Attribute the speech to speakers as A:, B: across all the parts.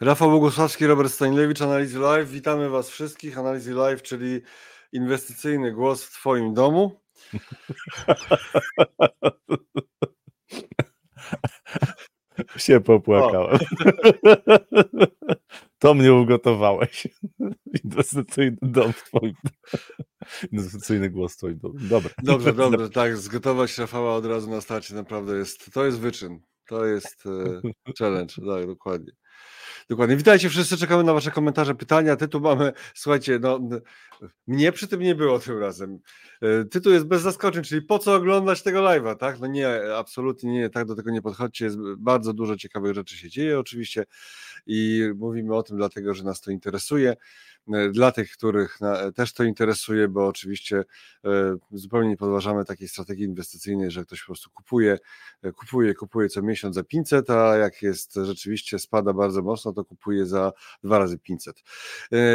A: Rafał Bogusławski, Robert Stanilewicz, Analizy Live. Witamy Was wszystkich. Analizy Live, czyli inwestycyjny głos w Twoim domu.
B: się popłakałem. To mnie ugotowałeś. Inwestycyjny dom w twoim Inwestycyjny głos w twoim domu. Dobra.
A: Dobrze, dobrze. Tak, zgotować Rafała od razu na starcie naprawdę jest, to jest wyczyn. To jest e, challenge, tak, dokładnie. Dokładnie. Witajcie wszyscy, czekamy na Wasze komentarze, pytania. Tytuł mamy, słuchajcie, no mnie przy tym nie było tym razem. E, tytuł jest bez zaskoczeń, czyli po co oglądać tego live'a, tak? No nie, absolutnie nie, tak do tego nie podchodźcie. Jest bardzo dużo ciekawych rzeczy się dzieje oczywiście i mówimy o tym dlatego, że nas to interesuje. E, dla tych, których też to interesuje, bo oczywiście e, zupełnie nie podważamy takiej strategii inwestycyjnej, że ktoś po prostu kupuje, e, kupuje, kupuje co miesiąc za 500, a jak jest rzeczywiście spada bardzo mocno, to kupuje za dwa razy 500.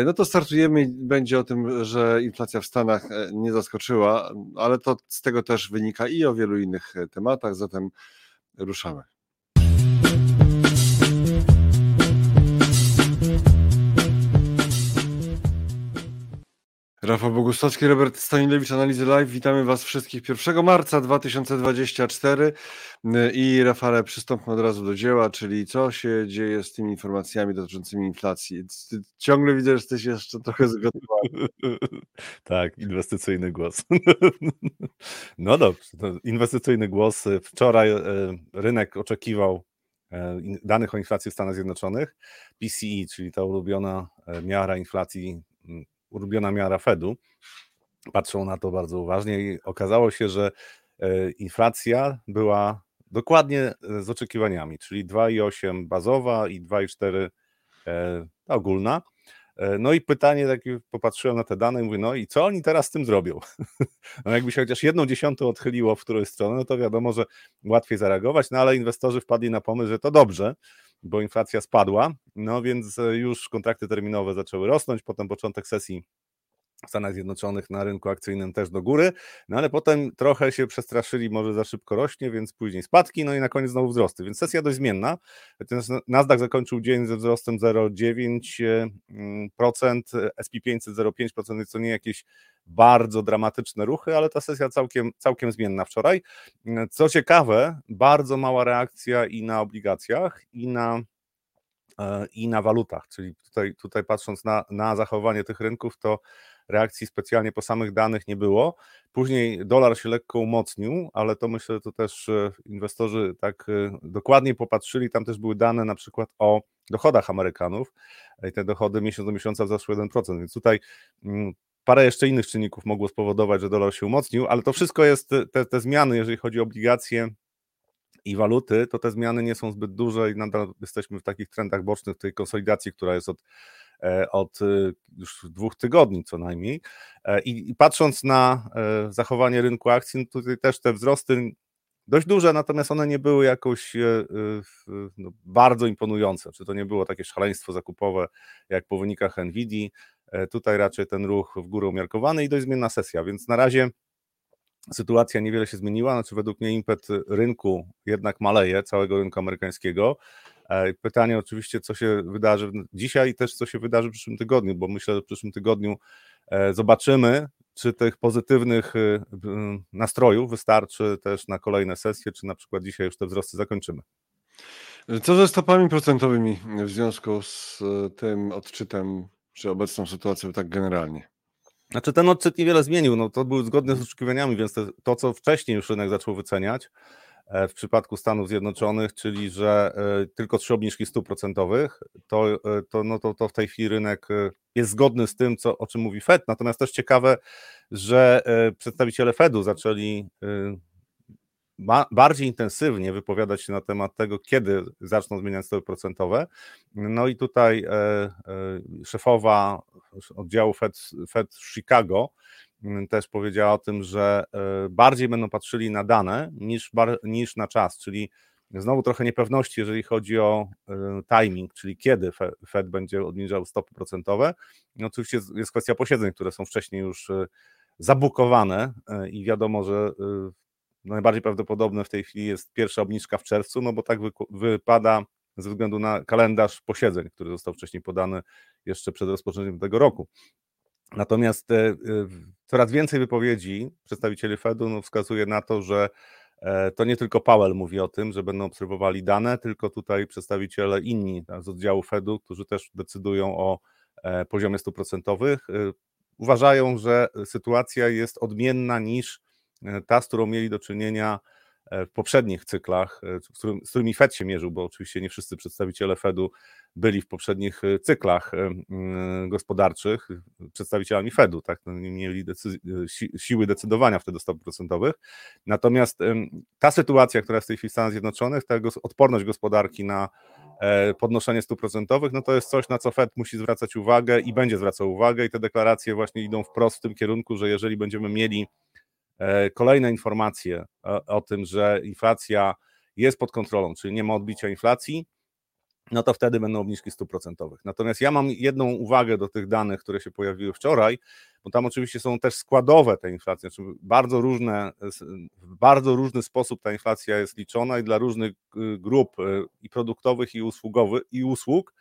A: No to startujemy będzie o tym, że inflacja w Stanach nie zaskoczyła, ale to z tego też wynika i o wielu innych tematach, zatem ruszamy. Rafał Bogusławski, Robert Stanilewicz, Analizy Live. Witamy Was wszystkich 1 marca 2024 i Rafale, przystąpmy od razu do dzieła, czyli co się dzieje z tymi informacjami dotyczącymi inflacji. Ciągle widzę, że jesteś jeszcze trochę zgotowany.
B: tak, inwestycyjny głos. no dobrze, inwestycyjny głos. Wczoraj e, rynek oczekiwał e, danych o inflacji w Stanach Zjednoczonych, PCE, czyli ta ulubiona e, miara inflacji ulubiona miara Fedu. Patrzą na to bardzo uważnie i okazało się, że e, inflacja była dokładnie e, z oczekiwaniami, czyli 2,8 bazowa i 2,4 e, ogólna. No i pytanie, takie popatrzyłem na te dane mówię, no i co oni teraz z tym zrobią? No jakby się chociaż jedną dziesiątą odchyliło w którąś stronę, no to wiadomo, że łatwiej zareagować, no ale inwestorzy wpadli na pomysł, że to dobrze, bo inflacja spadła, no więc e, już kontrakty terminowe zaczęły rosnąć, potem początek sesji w Stanach Zjednoczonych na rynku akcyjnym też do góry, no ale potem trochę się przestraszyli, może za szybko rośnie, więc później spadki, no i na koniec znowu wzrosty, więc sesja dość zmienna. Nasdaq zakończył dzień ze wzrostem 0,9%, SP 500 0,5%, więc to nie jakieś bardzo dramatyczne ruchy, ale ta sesja całkiem, całkiem zmienna wczoraj. Co ciekawe, bardzo mała reakcja i na obligacjach, i na e, i na walutach, czyli tutaj, tutaj patrząc na, na zachowanie tych rynków, to reakcji specjalnie po samych danych nie było. Później dolar się lekko umocnił, ale to myślę, że to też e, inwestorzy tak e, dokładnie popatrzyli. Tam też były dane na przykład o dochodach Amerykanów i te dochody miesiąc do miesiąca wzrosły 1%, więc tutaj mm, parę jeszcze innych czynników mogło spowodować, że dolar się umocnił, ale to wszystko jest, te, te zmiany, jeżeli chodzi o obligacje i waluty, to te zmiany nie są zbyt duże i nadal jesteśmy w takich trendach bocznych tej konsolidacji, która jest od E, od y, już dwóch tygodni co najmniej. E, I, patrząc na e, zachowanie rynku akcji, no tutaj też te wzrosty dość duże, natomiast one nie były jakoś no, bardzo imponujące. Czy to nie było takie szaleństwo zakupowe jak po wynikach Nvidia. Tutaj raczej ten ruch w górę umiarkowany i dość zmienna sesja, więc na razie sytuacja niewiele się zmieniła. Znaczy, według mnie impet rynku jednak maleje, całego rynku amerykańskiego. E, pytanie oczywiście, co się wydarzy dzisiaj i też co się wydarzy w przyszłym tygodniu, bo myślę, że w przyszłym tygodniu e, zobaczymy, czy tych pozytywnych y, nastrojów wystarczy też na kolejne sesje, czy na przykład dzisiaj już te wzrosty zakończymy.
A: Co ze stopami procentowymi w związku z e, tym odczytem, czy obecną sytuacją tak generalnie?
B: Znaczy ten odczyt niewiele zmienił, no to był zgodny z oczekiwaniami, więc to, to co wcześniej już rynek zaczął wyceniać, w przypadku Stanów Zjednoczonych, czyli że e, tylko trzy obniżki stóp procentowych, to, e, to, no to, to w tej chwili rynek jest zgodny z tym, co, o czym mówi Fed. Natomiast też ciekawe, że przedstawiciele Fedu zaczęli bardziej intensywnie wypowiadać się na temat tego, kiedy zaczną zmieniać stopy procentowe. No i tutaj szefowa oddziału Fed, Fed Chicago też powiedziała o tym, że e, bardziej będą patrzyli na dane niż, niż na czas, czyli znowu trochę niepewności, jeżeli chodzi o e, timing, czyli kiedy Fed będzie obniżał stopy procentowe. No oczywiście jest kwestia posiedzeń, które są wcześniej już e, zabukowane i wiadomo, że najbardziej prawdopodobne w tej chwili jest pierwsza obniżka w czerwcu, no bo tak wypada ze względu na kalendarz posiedzeń, który został wcześniej podany jeszcze przed rozpoczęciem tego roku. Natomiast coraz więcej wypowiedzi przedstawicieli Fedu no, wskazuje na to, że E, to nie tylko Powell mówi o tym, że będą obserwowali dane, tylko tutaj przedstawiciele inni z oddziału Fedu, którzy też decydują o e, poziomie stuprocentowych, e, uważają, że sytuacja jest odmienna niż ta, z którą mieli do czynienia w poprzednich cyklach, z, którym, z którymi Fed się mierzył, bo oczywiście nie wszyscy przedstawiciele Fedu byli w poprzednich cyklach gospodarczych przedstawicielami Fedu, tak? No, nie mieli decyzji, si, siły decydowania wtedy stop procentowych. Natomiast ta sytuacja, która jest w tej chwili w Stanach Zjednoczonych, ta odporność gospodarki na e, podnoszenie stóp procentowych, no to jest coś, na co Fed musi zwracać uwagę i będzie zwracał uwagę i te deklaracje właśnie idą wprost w tym kierunku, że jeżeli będziemy mieli E, kolejne informacje o tym, że inflacja jest pod kontrolą, czyli nie ma odbicia inflacji, no to wtedy będą obniżki stóp procentowych. Natomiast ja mam jedną uwagę do tych danych, które się pojawiły wczoraj, bo tam oczywiście są też składowe te inflacje, znaczy bardzo różne, w bardzo różny sposób ta inflacja jest liczona i dla różnych y, grup y, i produktowych i usługowych i usług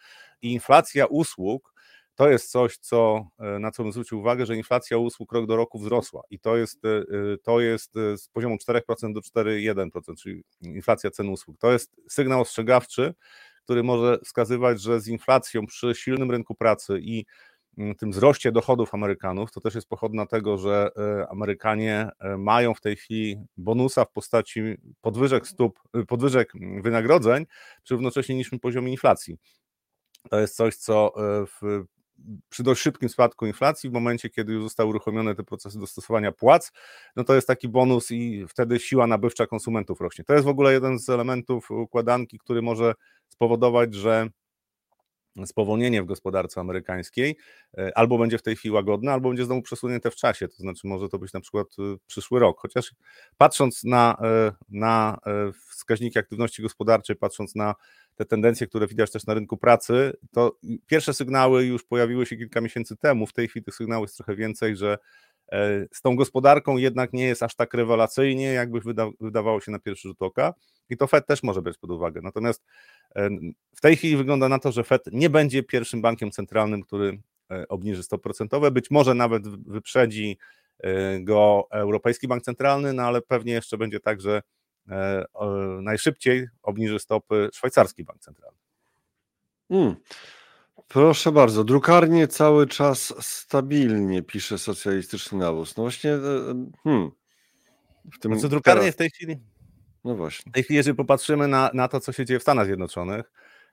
B: i inflacja usług to jest coś, co, e, na co bym zwrócił uwagę, że inflacja usług rok do roku wzrosła i to jest, to jest z poziomu 4% do 4,1%, czyli inflacja cen usług. To jest sygnał ostrzegawczy, który może wskazywać, że z inflacją przy silnym rynku pracy i mm, tym wzroście dochodów Amerykanów, to też jest pochodna tego, że Amerykanie mają w tej chwili bonusa w postaci podwyżek stóp, podwyżek wynagrodzeń przy równocześnie niższym poziomie inflacji. To jest coś, co w przy dość szybkim spadku inflacji, w momencie, kiedy już zostały uruchomione te procesy dostosowania płac, no to jest taki bonus i wtedy siła nabywcza konsumentów rośnie. To jest w ogóle jeden z elementów układanki, który może spowodować, że spowolnienie w gospodarce amerykańskiej e, albo będzie w tej chwili łagodne, albo będzie znowu przesunięte w czasie, to znaczy może to być na przykład e, przyszły rok, chociaż patrząc na, e, na wskaźniki aktywności gospodarczej, patrząc na te tendencje, które widać też na rynku pracy, to pierwsze sygnały już pojawiły się kilka miesięcy temu, w tej chwili tych sygnałów jest trochę więcej, że z tą gospodarką jednak nie jest aż tak rewelacyjnie, jakby wyda wydawało się na pierwszy rzut oka i to Fed też może brać pod uwagę. Natomiast w tej chwili wygląda na to, że Fed nie będzie pierwszym bankiem centralnym, który e, obniży stopy procentowe, być może nawet wyprzedzi e, go Europejski Bank Centralny, no ale pewnie jeszcze będzie tak, że e, najszybciej obniży stopy Szwajcarski Bank Centralny.
A: Hmm. Proszę bardzo, drukarnie cały czas stabilnie pisze socjalistyczny nawóz. No właśnie, hmm.
B: W tym znaczy, drukarnie teraz... w tej chwili
A: no właśnie.
B: W tej chwili, jeżeli popatrzymy na, na to, co się dzieje w Stanach Zjednoczonych,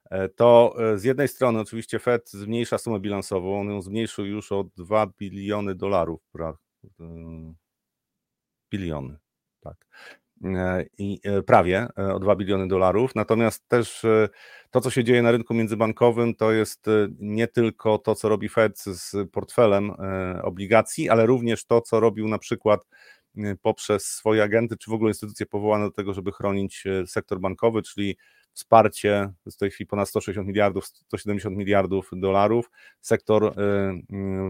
B: e, to e, z jednej strony oczywiście Fed zmniejsza sumę bilansową, on ją zmniejszył już o 2 biliony dolarów, e, biliony, tak, i prawie o 2 biliony dolarów, natomiast też to, co się dzieje na rynku międzybankowym, to jest nie tylko to, co robi Fed z portfelem obligacji, ale również to, co robił na przykład poprzez swoje agenty, czy w ogóle instytucje powołane do tego, żeby chronić y, sektor bankowy, czyli wsparcie, w tej chwili ponad 160 miliardów, 170 miliardów dolarów. Sektor y,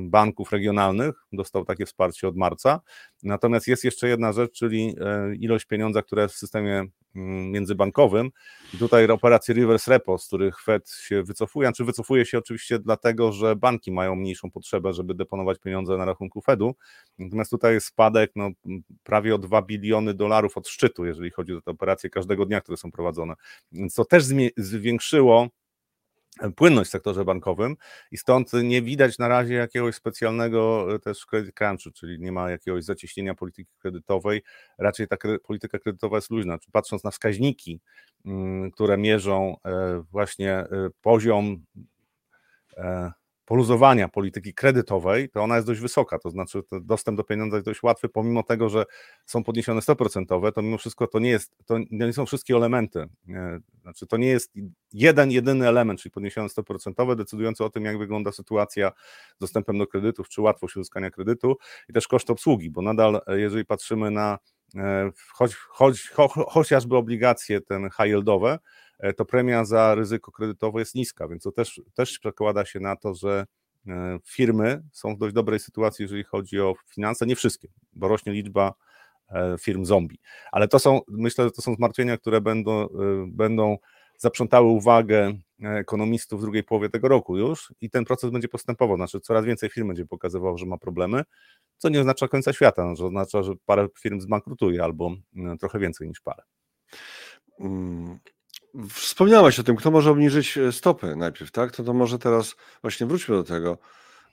B: banków regionalnych dostał takie wsparcie od marca. Natomiast jest jeszcze jedna rzecz, czyli ilość pieniądza, która jest w systemie Mm, międzybankowym. I tutaj operacje reverse repo, z których Fed się wycofuje, czy znaczy wycofuje się oczywiście dlatego, że banki mają mniejszą potrzebę, żeby deponować pieniądze na rachunku Fedu. Natomiast tutaj jest spadek no, prawie o 2 biliony dolarów od szczytu, jeżeli chodzi o te operacje każdego dnia, które są prowadzone. Więc to też zwiększyło płynność w sektorze bankowym i stąd nie widać na razie jakiegoś specjalnego e, też credit crunchu, czyli nie ma jakiegoś zacieśnienia polityki kredytowej, raczej ta polityka kredytowa jest luźna. Patrząc na wskaźniki, mm, które mierzą e, właśnie e, poziom poluzowania polityki kredytowej, to ona jest dość wysoka, to znaczy dostęp do pieniądza jest dość łatwy, pomimo tego, że są podniesione 100%, to mimo wszystko to nie jest, to nie są wszystkie elementy, znaczy to nie jest jeden, jedyny element, czyli podniesione 100% decydujący o tym, jak wygląda sytuacja z dostępem do kredytów, czy łatwość uzyskania kredytu i też koszt obsługi, bo nadal, jeżeli patrzymy na e, choć, choć, cho, chociażby obligacje ten high yieldowe, E, to premia za ryzyko kredytowe jest niska, więc to też, też przekłada się na to, że e, firmy są w dość dobrej sytuacji, jeżeli chodzi o finanse, nie wszystkie, bo rośnie liczba e, firm zombie. Ale to są, myślę, że to są zmartwienia, które będą, będą zaprzątały uwagę ekonomistów w drugiej połowie tego roku już i ten proces będzie postępował, znaczy coraz więcej firm będzie pokazywało, że ma problemy, co nie oznacza końca świata, no, że oznacza, że parę firm zbankrutuje albo trochę więcej niż parę.
A: Mm, wspomniałeś o tym, kto może obniżyć e, stopy najpierw, tak? To, to może teraz właśnie wróćmy do tego.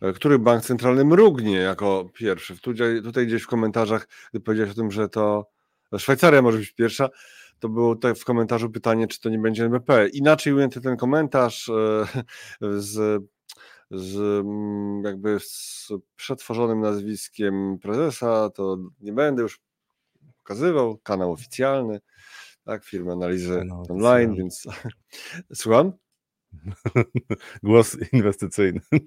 A: E, który bank centralny mrugnie jako pierwszy? Tutaj, tutaj gdzieś w komentarzach, powiedziałeś o tym, że to Szwajcaria może być pierwsza, to było tutaj w komentarzu pytanie, czy to nie będzie NBP. Inaczej ujęty ten komentarz e, z, z mm, jakby z przetworzonym nazwiskiem prezesa, to nie będę już pokazywał, kanał oficjalny tak, firmy analizy no, online, więc słucham?
B: Głos inwestycyjny.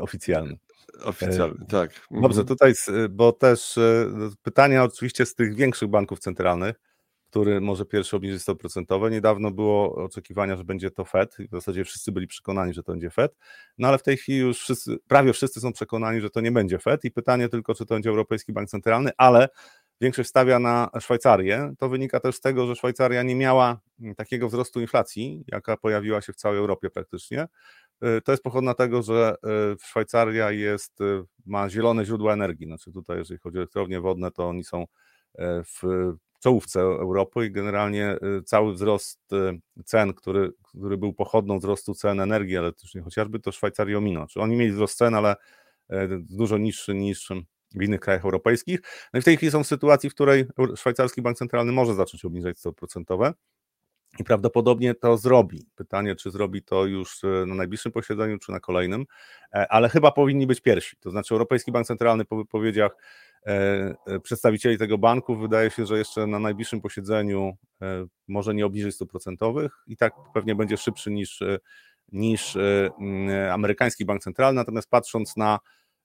B: Oficjalny.
A: Oficjalny, tak.
B: Dobrze, mhm. tutaj, bo też e, pytania oczywiście z tych większych banków centralnych, który może pierwszy obniżyć stopy procentowe. Niedawno było oczekiwania, że będzie to Fed. W zasadzie wszyscy byli przekonani, że to będzie Fed. No ale w tej chwili już wszyscy, prawie wszyscy są przekonani, że to nie będzie Fed i pytanie tylko, czy to będzie Europejski Bank Centralny, ale większość stawia na Szwajcarię. To wynika też z tego, że Szwajcaria nie miała mm, takiego wzrostu inflacji, jaka pojawiła się w całej Europie praktycznie. Y, to jest pochodna tego, że y, Szwajcaria jest, y, ma zielone źródła energii. Znaczy tutaj, jeżeli chodzi o elektrownie wodne, to oni są w czołówce Europy i generalnie cały wzrost cen, który, który był pochodną wzrostu cen energii, nie chociażby, to Szwajcarii ominął. Czy oni mieli wzrost cen, ale dużo niższy niż w innych krajach europejskich. No i w tej chwili są w sytuacji, w której szwajcarski bank centralny może zacząć obniżać stopy procentowe i prawdopodobnie to zrobi. Pytanie, czy zrobi to już e, na najbliższym posiedzeniu, czy na kolejnym, e, ale chyba powinni być pierwsi. To znaczy, Europejski Bank Centralny po wypowiedziach e, przedstawicieli tego banku wydaje się, że jeszcze na najbliższym posiedzeniu może nie obniżyć stóp procentowych i tak pewnie będzie szybszy niż, niż amerykański bank centralny. Natomiast patrząc na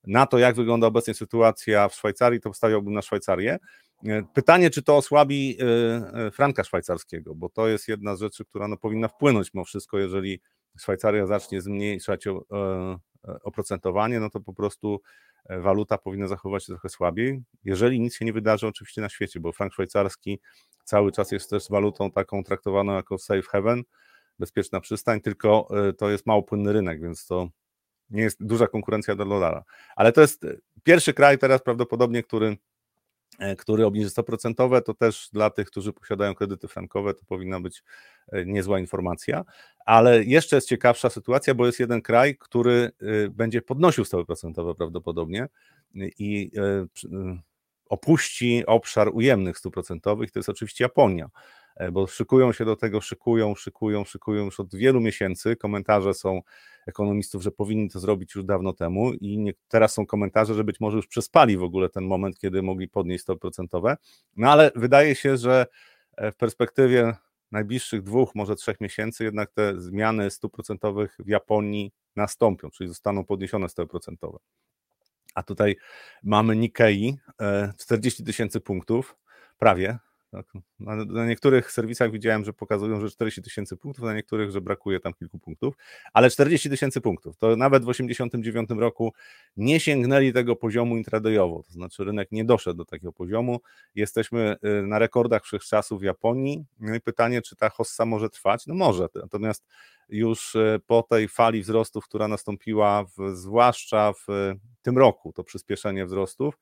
B: na to, jak wygląda obecnie sytuacja w Szwajcarii, to postawiłbym na Szwajcarię. E, pytanie, czy to osłabi e, e, franka szwajcarskiego, bo to jest jedna z rzeczy, która no, powinna wpłynąć mimo wszystko, jeżeli Szwajcaria zacznie zmniejszać oprocentowanie, no to po prostu waluta powinna zachować się trochę słabiej, jeżeli nic się nie wydarzy oczywiście na świecie, bo frank szwajcarski cały czas jest też walutą taką traktowaną jako safe haven, bezpieczna przystań, tylko to jest mało płynny rynek, więc to nie jest duża konkurencja do dolara. Ale to jest e, pierwszy kraj teraz prawdopodobnie, który, e, który obniży 100%. To też dla tych, którzy posiadają kredyty frankowe, to powinna być e, niezła informacja. Ale jeszcze jest ciekawsza sytuacja, bo jest jeden kraj, który będzie podnosił stopy procentowe prawdopodobnie i opuści obszar ujemnych stóp procentowych, to jest oczywiście Japonia. E, bo szykują się do tego, szykują, szykują, szykują już od wielu miesięcy. Komentarze są ekonomistów, że powinni to zrobić już dawno temu i nie, teraz są komentarze, że być może już przespali w ogóle ten moment, kiedy mogli podnieść stopy procentowe. No ale wydaje się, że e, w perspektywie najbliższych dwóch, może trzech miesięcy jednak te zmiany stóp procentowych w Japonii nastąpią, czyli zostaną podniesione stopy procentowe. A tutaj mamy Nikkei, 40 e, tysięcy punktów, prawie. Na, na, niektórych serwisach widziałem, że pokazują, że 40 tysięcy punktów, na niektórych, że brakuje tam kilku punktów, ale 40 tysięcy punktów. To nawet w 1989 roku nie sięgnęli tego poziomu intradayowo, to znaczy rynek nie doszedł do takiego poziomu. Jesteśmy y, na rekordach wszechczasów w Japonii. No i pytanie, czy ta hossa może trwać? No może, natomiast już y, po tej fali wzrostów, która nastąpiła, w, zwłaszcza w tym roku, to przyspieszenie wzrostów,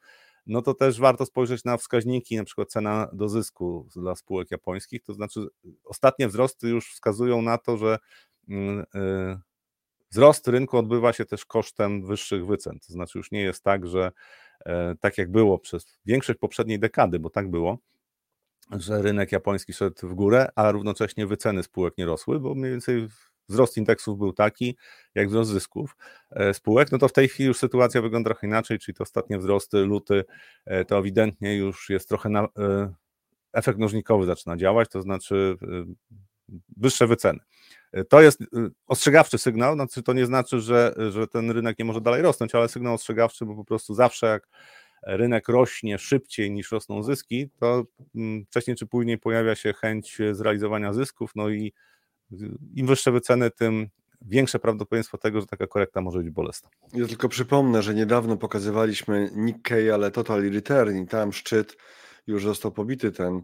B: no to też warto spojrzeć na wskaźniki, na przykład cena do zysku dla spółek japońskich, to znaczy ostatnie wzrosty już wskazują na to, że mm, y, wzrost rynku odbywa się też kosztem wyższych wycen, to znaczy już nie jest tak, że e, tak jak było przez większość poprzedniej dekady, bo tak było, że rynek japoński szedł w górę, a równocześnie wyceny spółek nie rosły, bo mniej więcej wzrost indeksów był taki, jak wzrost zysków e, spółek, no to w tej chwili już sytuacja wygląda trochę inaczej, czyli te ostatnie wzrosty, luty, e, to ewidentnie już jest trochę na, e, efekt mnożnikowy zaczyna działać, to znaczy wyższe wyceny. To jest ostrzegawczy sygnał, znaczy to nie znaczy, że, że ten rynek nie może dalej rosnąć, ale sygnał ostrzegawczy, bo po prostu zawsze jak rynek rośnie szybciej niż rosną zyski, to mm, wcześniej czy później pojawia się chęć zrealizowania zysków, no i im wyższe wyceny, tym większe prawdopodobieństwo tego, że taka korekta może być bolesna.
A: Ja tylko przypomnę, że niedawno pokazywaliśmy Nikkei, ale Total Return i tam szczyt już został pobity ten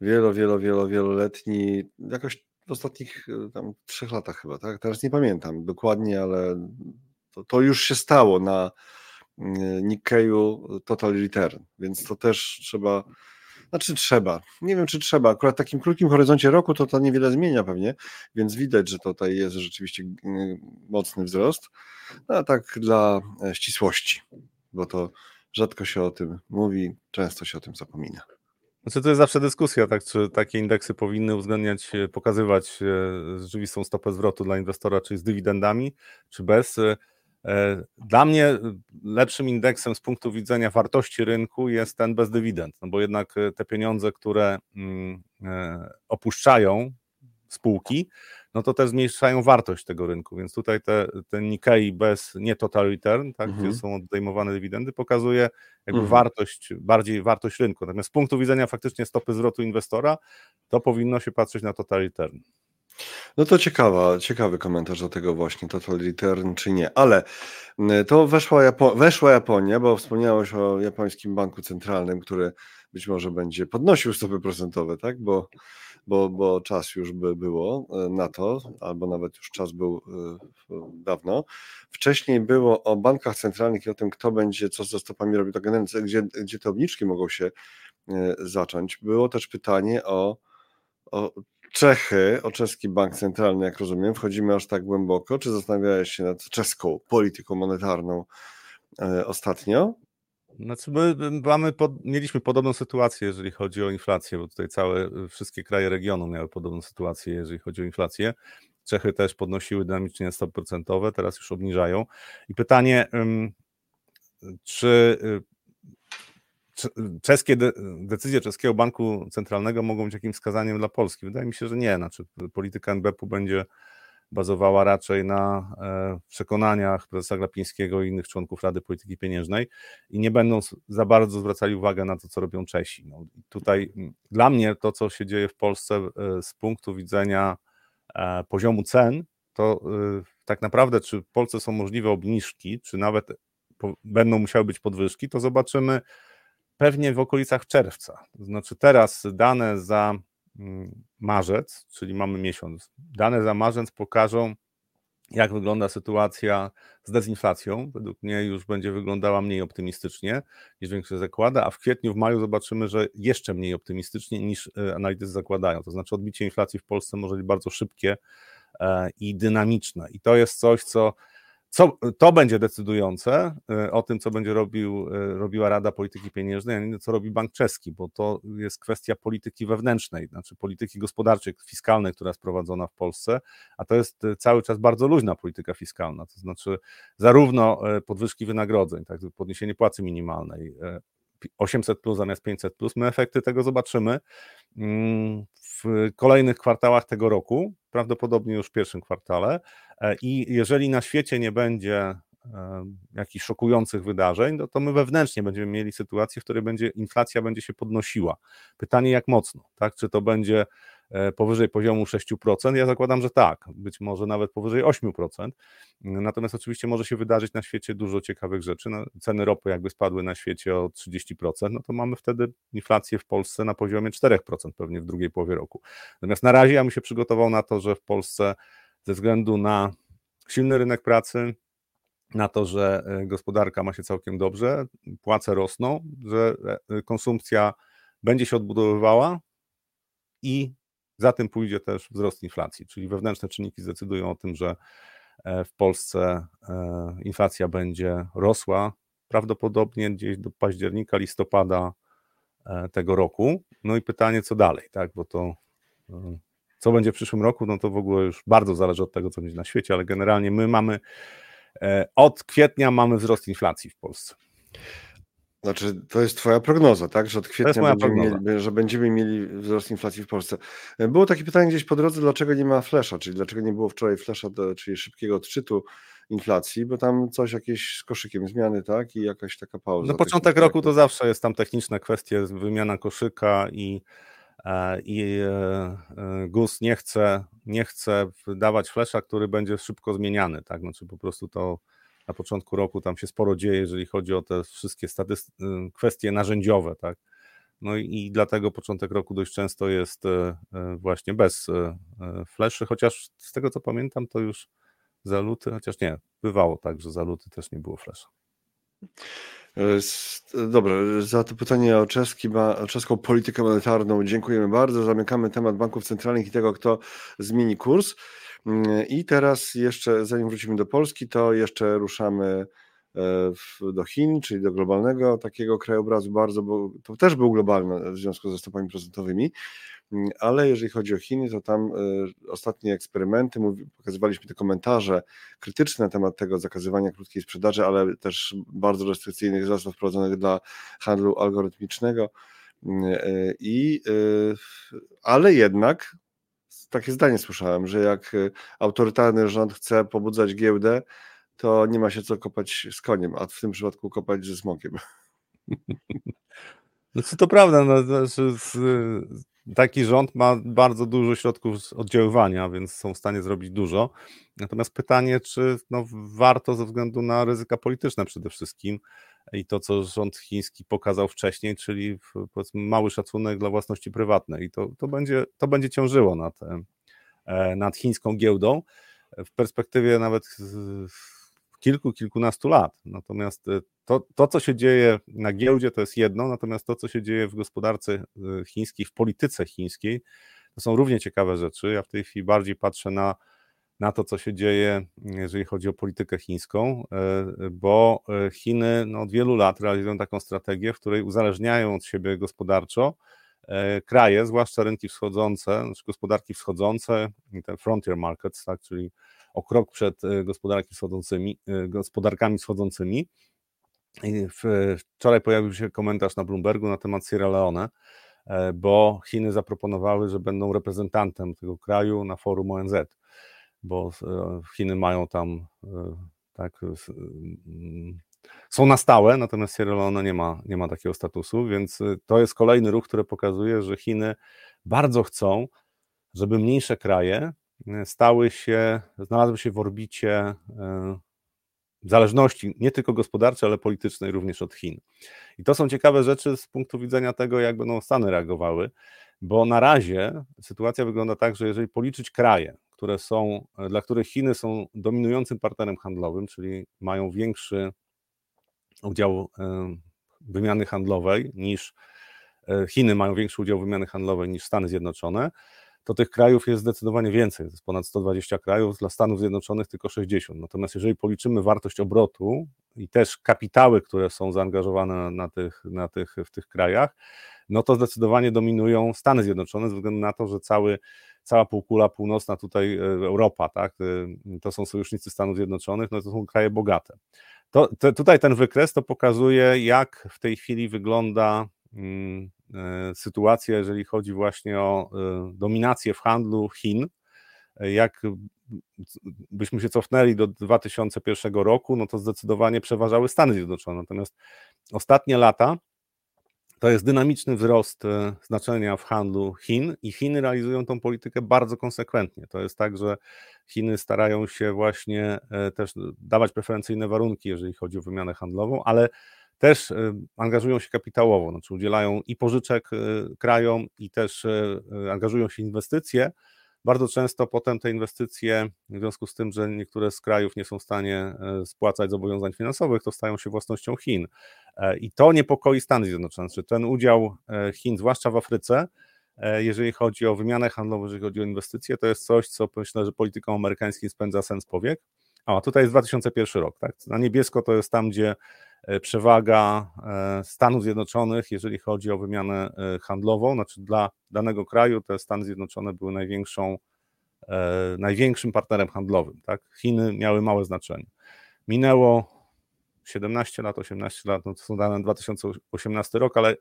A: wielo, wielo, wielo, wieloletni, jakoś w ostatnich tam trzech latach chyba, tak? Teraz nie pamiętam dokładnie, ale to, to już się stało na Nikkeju Total Return, więc to też trzeba znaczy trzeba. Nie wiem, czy trzeba. Akurat w takim krótkim horyzoncie roku to to niewiele zmienia pewnie, więc widać, że tutaj jest rzeczywiście mm, mocny wzrost. No, a tak dla e, ścisłości, bo to rzadko się o tym mówi, często się o tym zapomina.
B: Znaczy to jest zawsze dyskusja, tak, czy takie indeksy powinny uwzględniać, e, pokazywać e, rzeczywistą stopę zwrotu dla inwestora, czy z dywidendami, czy bez. E, dla mnie e, lepszym indeksem z punktu widzenia wartości rynku jest ten bez dywidend, no bo jednak e, te pieniądze, które mm, opuszczają spółki, no to też zmniejszają wartość tego rynku, więc tutaj te, ten Nikkei bez nie total return, tak, mhm. gdzie są odejmowane dywidendy, pokazuje jakby mhm. wartość, bardziej wartość rynku. Natomiast z punktu widzenia faktycznie stopy zwrotu inwestora, to powinno się patrzeć na total return.
A: No to ciekawa, ciekawy komentarz do tego właśnie, total return czy nie, ale to weszła, Japo weszła Japonia, bo wspomniałeś o japońskim banku centralnym, który być może będzie podnosił stopy procentowe, tak, bo, bo, bo czas już by było e, na to, albo nawet już czas był e, dawno. Wcześniej było o bankach centralnych i o tym, kto będzie co ze stopami robił, generalnie, gdzie, gdzie te obniżki mogą się e, zacząć. Było też pytanie o, o Czechy, o czeski bank centralny, jak rozumiem, wchodzimy aż tak głęboko. Czy zastanawiałeś się nad czeską polityką monetarną e, ostatnio?
B: Znaczy my mamy pod, mieliśmy podobną sytuację, jeżeli chodzi o inflację, bo tutaj całe, wszystkie kraje regionu miały podobną sytuację, jeżeli chodzi o inflację. Czechy też podnosiły dynamicznie stopy procentowe, teraz już obniżają. I pytanie, czy y, czeskie de decyzje czeskiego banku centralnego mogą być jakimś wskazaniem dla Polski? Wydaje mi się, że nie. Znaczy, polityka NBP-u będzie bazowała raczej na e, przekonaniach prezesa Glapińskiego i innych członków Rady Polityki Pieniężnej i nie będą za bardzo zwracali uwagę na to, co robią Czesi. No, tutaj dla mnie to, co się dzieje w Polsce e, z punktu widzenia e, poziomu cen, to tak naprawdę, czy w Polsce są możliwe obniżki, czy nawet będą musiały być podwyżki, to zobaczymy pewnie w okolicach czerwca. To znaczy teraz dane za mm, marzec, czyli mamy miesiąc, dane za marzec pokażą, jak wygląda sytuacja z dezinflacją. Według mnie już będzie wyglądała mniej optymistycznie niż większość zakłada, a w kwietniu, w maju zobaczymy, że jeszcze mniej optymistycznie niż e, analitycy zakładają. To znaczy odbicie inflacji w Polsce może być bardzo szybkie e, i dynamiczne. I to jest coś, co co, to będzie decydujące y, o tym, co będzie robił, y, robiła Rada Polityki Pieniężnej, a nie co robi Bank Czeski, bo to jest kwestia polityki wewnętrznej, znaczy polityki gospodarczej, fiskalnej, która jest prowadzona w Polsce, a to jest y, cały czas bardzo luźna polityka fiskalna, to znaczy zarówno podwyżki wynagrodzeń, tak, podniesienie płacy minimalnej, 800 plus zamiast 500 plus. My efekty tego zobaczymy mm, w kolejnych kwartałach tego roku, prawdopodobnie już w pierwszym kwartale. E, I jeżeli na świecie nie będzie e, jakichś szokujących wydarzeń, no to my wewnętrznie będziemy mieli sytuację, w której będzie inflacja będzie się podnosiła. Pytanie jak mocno, tak? Czy to będzie powyżej poziomu 6%? Ja zakładam, że tak, być może nawet powyżej 8%. Natomiast oczywiście może się wydarzyć na świecie dużo ciekawych rzeczy. No, ceny ropy jakby spadły na świecie o 30%, no to mamy wtedy inflację w Polsce na poziomie 4% pewnie w drugiej połowie roku. Natomiast na razie ja bym się przygotował na to, że w Polsce ze względu na silny rynek pracy, na to, że e, gospodarka ma się całkiem dobrze, płace rosną, że e, konsumpcja będzie się odbudowywała i za tym pójdzie też wzrost inflacji, czyli wewnętrzne czynniki zdecydują o tym, że e, w Polsce e, inflacja będzie rosła prawdopodobnie gdzieś do października, listopada e, tego roku. No i pytanie, co dalej, tak? Bo to co będzie w przyszłym roku, no to w ogóle już bardzo zależy od tego, co będzie na świecie, ale generalnie my mamy od kwietnia mamy wzrost inflacji w Polsce.
A: Znaczy, to jest twoja prognoza, tak? Że od kwietnia będziemy mieli, że będziemy mieli wzrost inflacji w Polsce. Było takie pytanie gdzieś po drodze, dlaczego nie ma flesza, czyli dlaczego nie było wczoraj flesza, czyli szybkiego odczytu inflacji, bo tam coś jakieś z koszykiem zmiany, tak? I jakaś taka pauza.
B: No początek roku to zawsze jest tam techniczne kwestie, wymiana koszyka i e, i e, e, GUS nie chce, nie chce dawać flesza, który będzie szybko zmieniany, tak? Znaczy po prostu to na początku roku tam się sporo dzieje, jeżeli chodzi o te wszystkie y, kwestie narzędziowe, tak? No i dlatego początek roku dość często jest właśnie bez fleszy, chociaż z tego co pamiętam, to już zaluty, chociaż nie, bywało tak, że zaluty też nie było flesza.
A: Dobra, za to pytanie o, czeski, o czeską politykę monetarną dziękujemy bardzo. Zamykamy temat banków centralnych i tego, kto zmieni kurs. I teraz jeszcze, zanim wrócimy do Polski, to jeszcze ruszamy e, do Chin, czyli do globalnego takiego krajobrazu bardzo, bo to też był globalny w związku ze stopami procentowymi. Ale jeżeli chodzi o Chiny, to tam y, ostatnie eksperymenty, pokazywaliśmy te komentarze krytyczne na temat tego zakazywania krótkiej sprzedaży, ale też bardzo restrykcyjnych zasad wprowadzonych dla handlu algorytmicznego. Y, I, ale jednak takie zdanie słyszałem, że jak autorytarny rząd chce pobudzać giełdę, to nie ma się co kopać z koniem, a w tym przypadku kopać ze smokiem.
B: Co to prawda, no, znaczy z, taki rząd ma bardzo dużo środków oddziaływania, więc są w stanie zrobić dużo. Natomiast pytanie, czy no, warto ze względu na ryzyka polityczne przede wszystkim i to, co rząd chiński pokazał wcześniej, czyli mały szacunek dla własności prywatnej. I to, to, będzie, to będzie ciążyło nad, e, nad chińską giełdą. W perspektywie nawet kilku, kilkunastu lat. Natomiast e, to, to, co się dzieje na giełdzie, to jest jedno, natomiast to, co się dzieje w gospodarce e, chińskiej, w polityce chińskiej, to są równie ciekawe rzeczy. Ja w tej chwili bardziej patrzę na, na to, co się dzieje, jeżeli chodzi o politykę chińską, e, bo Chiny no, od wielu lat realizują taką strategię, w której uzależniają od siebie gospodarczo kraje, zwłaszcza rynki wschodzące, znaczy gospodarki wschodzące, te frontier markets, tak, czyli o krok przed e, gospodarki wschodzącymi, e, gospodarkami wschodzącymi. Wczoraj pojawił się komentarz na Bloombergu na temat Sierra Leone, e, bo Chiny zaproponowały, że będą reprezentantem tego kraju na forum ONZ, bo Chiny mają tam tak są na stałe, natomiast Sierra Leone nie ma, nie ma takiego statusu, więc to jest kolejny ruch, który pokazuje, że Chiny bardzo chcą, żeby mniejsze kraje stały się, znalazły się w orbicie e, zależności nie tylko gospodarczej, ale politycznej również od Chin. I to są ciekawe rzeczy z punktu widzenia tego, jak będą Stany reagowały, bo na razie sytuacja wygląda tak, że jeżeli policzyć kraje, które są, dla których Chiny są dominującym partnerem handlowym, czyli mają większy udział e, wymiany handlowej niż e, Chiny mają większy udział wymiany handlowej niż Stany Zjednoczone, to tych krajów jest zdecydowanie więcej. To jest ponad 120 krajów, dla Stanów Zjednoczonych tylko 60. Natomiast jeżeli policzymy wartość obrotu i też kapitały, które są zaangażowane na tych, na tych, w tych krajach, no to zdecydowanie dominują Stany Zjednoczone, ze względu na to, że cały, cała półkula północna, tutaj e, Europa, tak, e, to są sojusznicy Stanów Zjednoczonych, no to są kraje bogate. To, tutaj ten wykres to pokazuje, jak w tej chwili wygląda. Hmm, E, sytuację, jeżeli chodzi właśnie o dominację w handlu Chin. Jak byśmy się cofnęli do 2001 roku, no to zdecydowanie przeważały Stany Zjednoczone. Natomiast ostatnie lata to jest dynamiczny wzrost znaczenia w handlu Chin i Chiny realizują tą politykę bardzo konsekwentnie. To jest tak, że Chiny starają się właśnie też dawać preferencyjne warunki, jeżeli chodzi o wymianę handlową, ale też y, angażują się kapitałowo, znaczy udzielają i pożyczek krajom, i też angażują się w inwestycje. Bardzo często potem te inwestycje, w związku z tym, że niektóre z krajów nie są w stanie spłacać zobowiązań finansowych, to stają się własnością Chin. E, I to niepokoi Stany Zjednoczone. Czy ten udział e, Chin, zwłaszcza w Afryce, e, jeżeli chodzi o wymianę handlową, jeżeli chodzi o inwestycje, to jest coś, co myślę, że polityką amerykańskim spędza sens powiek. A tutaj jest 2001 rok. Tak? Na niebiesko to jest tam, gdzie E, przewaga e, Stanów Zjednoczonych, jeżeli chodzi o wymianę e, handlową, znaczy dla danego kraju te Stany Zjednoczone były największą, największym partnerem handlowym. Tak? Chiny miały małe znaczenie. Minęło 17 lat, 18 lat, no to są dane 2018 rok, ale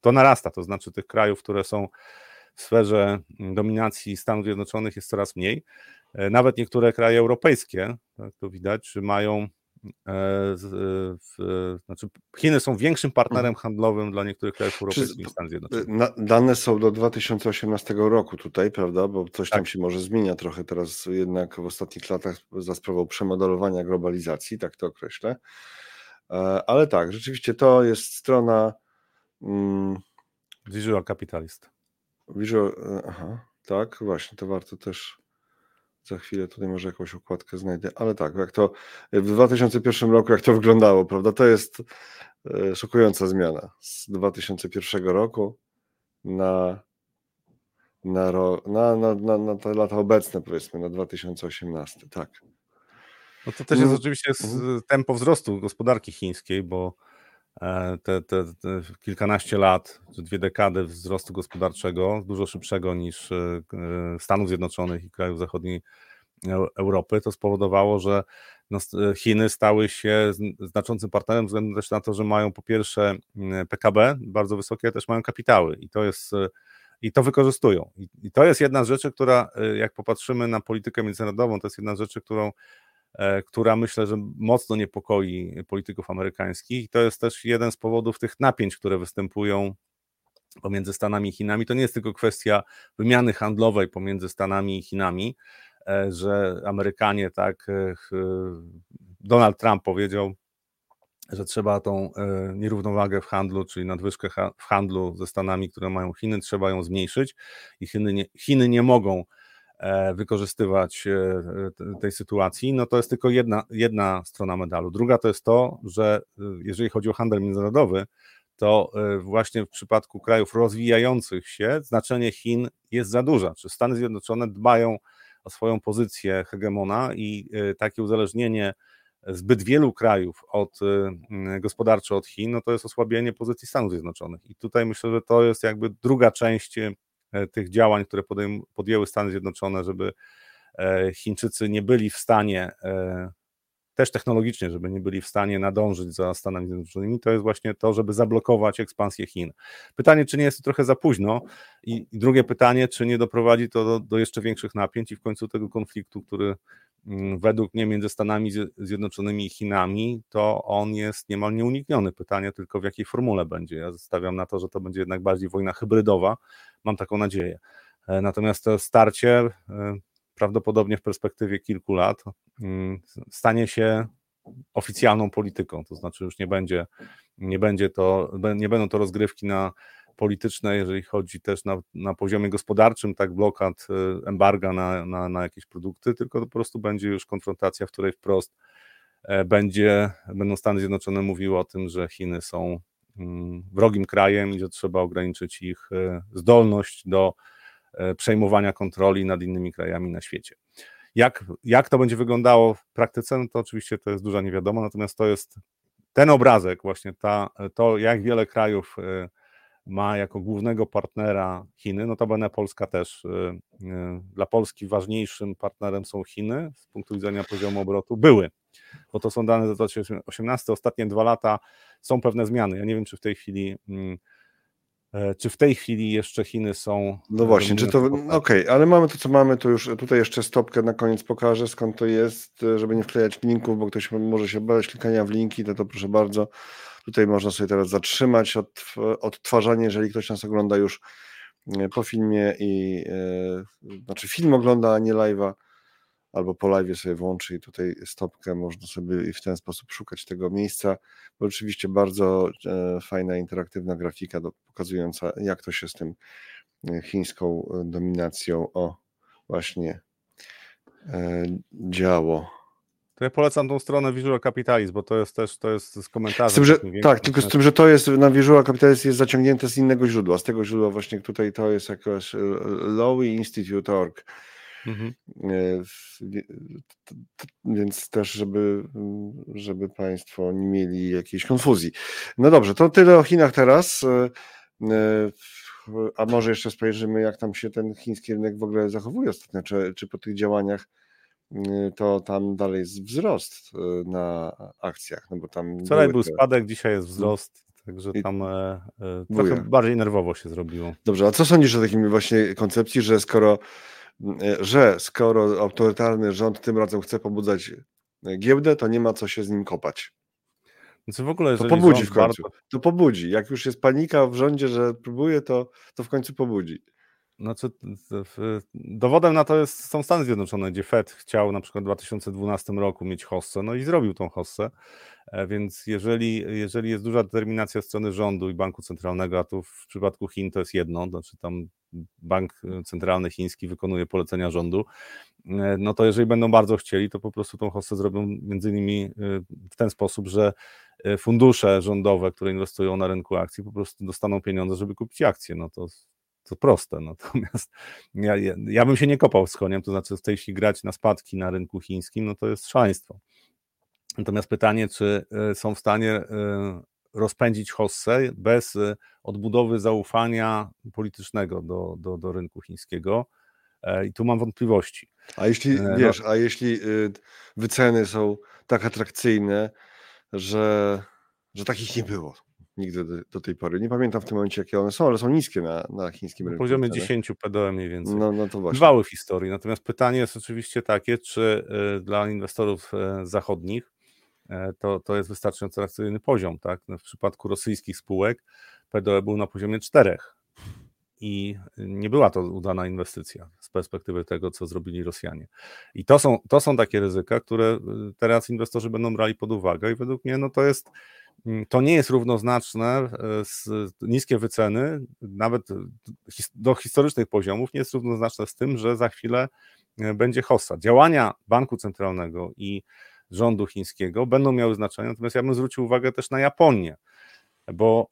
B: to narasta, to znaczy tych krajów, które są w sferze dominacji Stanów Zjednoczonych jest coraz mniej. Nawet niektóre kraje europejskie, tak to widać, mają E, w, znaczy Chiny są większym partnerem mhm. handlowym dla niektórych krajów europejskich niż Stanów Zjednoczonych.
A: Dane są do 2018 roku tutaj, prawda? Bo coś tak. tam się może zmienia trochę teraz jednak w ostatnich latach za sprawą przemodelowania globalizacji, tak to określę. E, ale tak, rzeczywiście to jest strona
B: Mm. Visual Capitalist.
A: Visual, e, aha, tak, właśnie, to warto też za chwilę tutaj może jakąś układkę znajdę, ale tak, jak to w 2001 roku, jak to wyglądało, prawda, to jest e, szokująca zmiana z 2001 roku na, na, na, na, na, na te lata obecne, powiedzmy, na 2018, tak.
B: No to też jest mm. oczywiście mhm. tempo wzrostu gospodarki chińskiej, bo e, te, te, te, kilkanaście lat, czy dwie dekady wzrostu gospodarczego, dużo szybszego niż e, Stanów Zjednoczonych i krajów zachodniej Europy, to spowodowało, że no, Chiny stały się znaczącym partnerem, względem też na to, że mają po pierwsze PKB bardzo wysokie, też mają kapitały i to jest i to wykorzystują. I, to jest jedna z rzeczy, która, e, jak popatrzymy na politykę międzynarodową, to jest jedna z rzeczy, którą E, która myślę, że mocno niepokoi polityków amerykańskich. I to jest też jeden z powodów tych napięć, które występują pomiędzy Stanami i Chinami. To nie jest tylko kwestia wymiany handlowej pomiędzy Stanami i Chinami, e, że Amerykanie, tak, e, Donald Trump powiedział, że trzeba tą nierównowagę w handlu, czyli nadwyżkę w handlu ze Stanami, które mają Chiny, trzeba ją zmniejszyć i Chiny nie, Chiny nie mogą E, wykorzystywać e, tej sytuacji, no to jest tylko jedna, jedna strona medalu. Druga to jest to, że e, jeżeli chodzi o handel międzynarodowy, to właśnie w przypadku krajów rozwijających się znaczenie Chin jest za duże. Czy Stany Zjednoczone dbają o swoją pozycję hegemona i takie uzależnienie zbyt wielu krajów od, gospodarczo od Chin, no to jest osłabienie pozycji Stanów Zjednoczonych. I tutaj myślę, że to jest jakby druga część E, tych działań, które podjęły Stany Zjednoczone, żeby e, Chińczycy nie byli w stanie, e, też technologicznie, żeby nie byli w stanie nadążyć za Stanami Zjednoczonymi, to jest właśnie to, żeby zablokować ekspansję Chin. Pytanie, czy nie jest to trochę za późno? I, drugie pytanie, czy nie doprowadzi to do, do jeszcze większych napięć i w końcu tego konfliktu, który według mnie między Stanami Zjednoczonymi i Chinami, to on jest niemal nieunikniony. Pytanie tylko w jakiej formule będzie. Ja stawiam na to, że to będzie jednak bardziej wojna hybrydowa, Mam taką nadzieję. E, natomiast to starcie e, prawdopodobnie w perspektywie kilku lat mm, stanie się oficjalną polityką, to znaczy już nie będzie, nie będzie to, nie będą to rozgrywki na polityczne, jeżeli chodzi też na, na poziomie gospodarczym, tak blokad, e, embarga na, na, na jakieś produkty, tylko po prostu będzie już konfrontacja, w której wprost będzie, będą Stany Zjednoczone mówiły o tym, że Chiny są Mm, wrogim krajem i że trzeba ograniczyć ich e, zdolność do e, przejmowania kontroli nad innymi krajami na świecie. Jak, jak to będzie wyglądało w praktyce, no to oczywiście to jest duża niewiadoma, natomiast to jest ten obrazek, właśnie ta, to jak wiele krajów e, ma jako głównego partnera Chiny, no to będę Polska też. Dla Polski ważniejszym partnerem są Chiny z punktu widzenia poziomu obrotu. Były bo to są dane za 2018. Ostatnie dwa lata są pewne zmiany. Ja nie wiem, czy w tej chwili. E, czy w tej chwili jeszcze Chiny są.
A: No właśnie, czy to. Okej, okay, ale mamy to, co mamy, to już tutaj jeszcze stopkę na koniec pokażę, skąd to jest, żeby nie wklejać linków, bo ktoś może się bać klikania w linki, to, to proszę bardzo. Tutaj można sobie teraz zatrzymać odtwarzanie, jeżeli ktoś nas ogląda już e, po filmie i yy, znaczy film ogląda, a nie live'a albo po live sobie włączy i tutaj stopkę można sobie i w ten sposób szukać tego miejsca, bo oczywiście bardzo e, fajna, interaktywna grafika do, pokazująca jak to się z tym e, chińską e, dominacją o właśnie działo.
B: To ja polecam tą stronę Visual Capitalism, bo to jest też to jest z komentarzem.
A: Z tym, że, tak, tylko z tym, że to jest na Visual Capitalism jest zaciągnięte z innego źródła. Z tego źródła właśnie tutaj to jest jakoś Lowy Institute.org Mhm. E, więc też, żeby, żeby Państwo nie mieli jakiejś konfuzji. No dobrze, to tyle o Chinach teraz. E, e, a może jeszcze spojrzymy, jak tam się ten chiński rynek w ogóle zachowuje ostatnio, czy, czy po tych działaniach to tam dalej jest wzrost na akcjach, no bo tam...
B: Wczoraj był te... spadek, dzisiaj jest wzrost, także tam e, trochę bardziej nerwowo się zrobiło.
A: Dobrze, a co sądzisz o takiej właśnie koncepcji, że skoro że skoro autorytarny rząd tym razem chce pobudzać giełdę, to nie ma co się z nim kopać.
B: Znaczy w ogóle,
A: to pobudzi w końcu. To pobudzi. Jak już jest panika w rządzie, że próbuje, to, to w końcu pobudzi.
B: Znaczy, dowodem na to jest, są Stany Zjednoczone, gdzie Fed chciał na przykład w 2012 roku mieć hossę, no i zrobił tą hossę, e, więc jeżeli, jeżeli jest duża determinacja strony rządu i banku centralnego, a tu w przypadku Chin to jest jedno, znaczy tam bank centralny chiński wykonuje polecenia rządu, e, no to jeżeli będą bardzo chcieli, to po prostu tą hossę zrobią między innymi e, w ten sposób, że fundusze rządowe, które inwestują na rynku akcji, po prostu dostaną pieniądze, żeby kupić akcje. No to to proste. Natomiast ja, ja, ja, bym się nie kopał z koniem, to znaczy w chwili grać na spadki na rynku chińskim, no to jest szaleństwo. Natomiast pytanie, czy e, są w stanie e, rozpędzić hossę bez e, odbudowy zaufania politycznego do, do, do rynku chińskiego. I tu mam wątpliwości.
A: A jeśli, no wiesz, a jeśli y, wyceny są tak atrakcyjne, że, że takich nie było, nigdy do, do, tej pory. Nie pamiętam w tym momencie, jakie one są, ale są niskie na, na chińskim rynku.
B: Poziomie 10 PDM mniej więcej.
A: No, no to właśnie.
B: W historii. Natomiast pytanie jest oczywiście takie, czy y, dla inwestorów y, zachodnich y, to, to jest wystarczająco atrakcyjny poziom. Tak? No, w przypadku rosyjskich spółek PDE był na poziomie 4 i nie była to udana inwestycja z perspektywy tego, co zrobili Rosjanie. I to są, to są takie ryzyka, które teraz inwestorzy będą brali pod uwagę i według mnie no to jest Mm, to nie jest równoznaczne e, z niskie wyceny, nawet do historycznych poziomów, nie jest równoznaczne z tym, że za chwilę e, będzie hossa. Działania banku centralnego i rządu chińskiego będą miały znaczenie, natomiast ja bym zwrócił uwagę też na Japonię, bo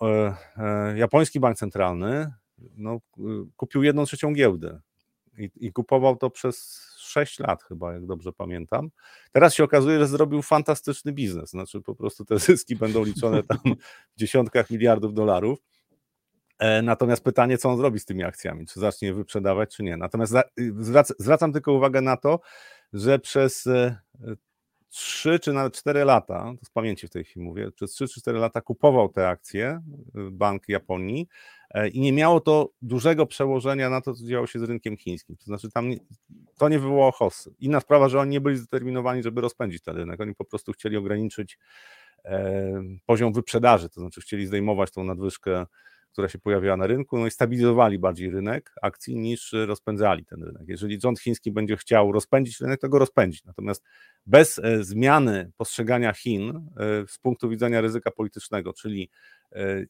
B: e, japoński bank centralny no, kupił jedną trzecią giełdy i, i kupował to przez 6 lat chyba, jak dobrze pamiętam. Teraz się okazuje, że zrobił fantastyczny biznes, znaczy po prostu te zyski będą liczone tam w dziesiątkach miliardów dolarów. E, natomiast pytanie, co on zrobi z tymi akcjami? Czy zacznie je wyprzedawać, czy nie? Natomiast zwracam tylko uwagę na to, że przez 3 e, czy nawet 4 lata, to z pamięci w tej chwili mówię, przez 3 czy 4 lata kupował te akcje e, Bank Japonii E, i nie miało to dużego przełożenia na to, co działo się z rynkiem chińskim. To znaczy, tam nie, to nie wywołało hossy. Inna sprawa, że oni nie byli zdeterminowani, żeby rozpędzić ten rynek. Oni po prostu chcieli ograniczyć e, poziom wyprzedaży, to znaczy chcieli zdejmować tą nadwyżkę która się pojawiała na rynku, no i stabilizowali bardziej rynek akcji niż rozpędzali ten rynek. Jeżeli rząd chiński będzie chciał rozpędzić rynek, to go rozpędzić. Natomiast bez e, zmiany postrzegania Chin e, z punktu widzenia ryzyka politycznego, czyli e,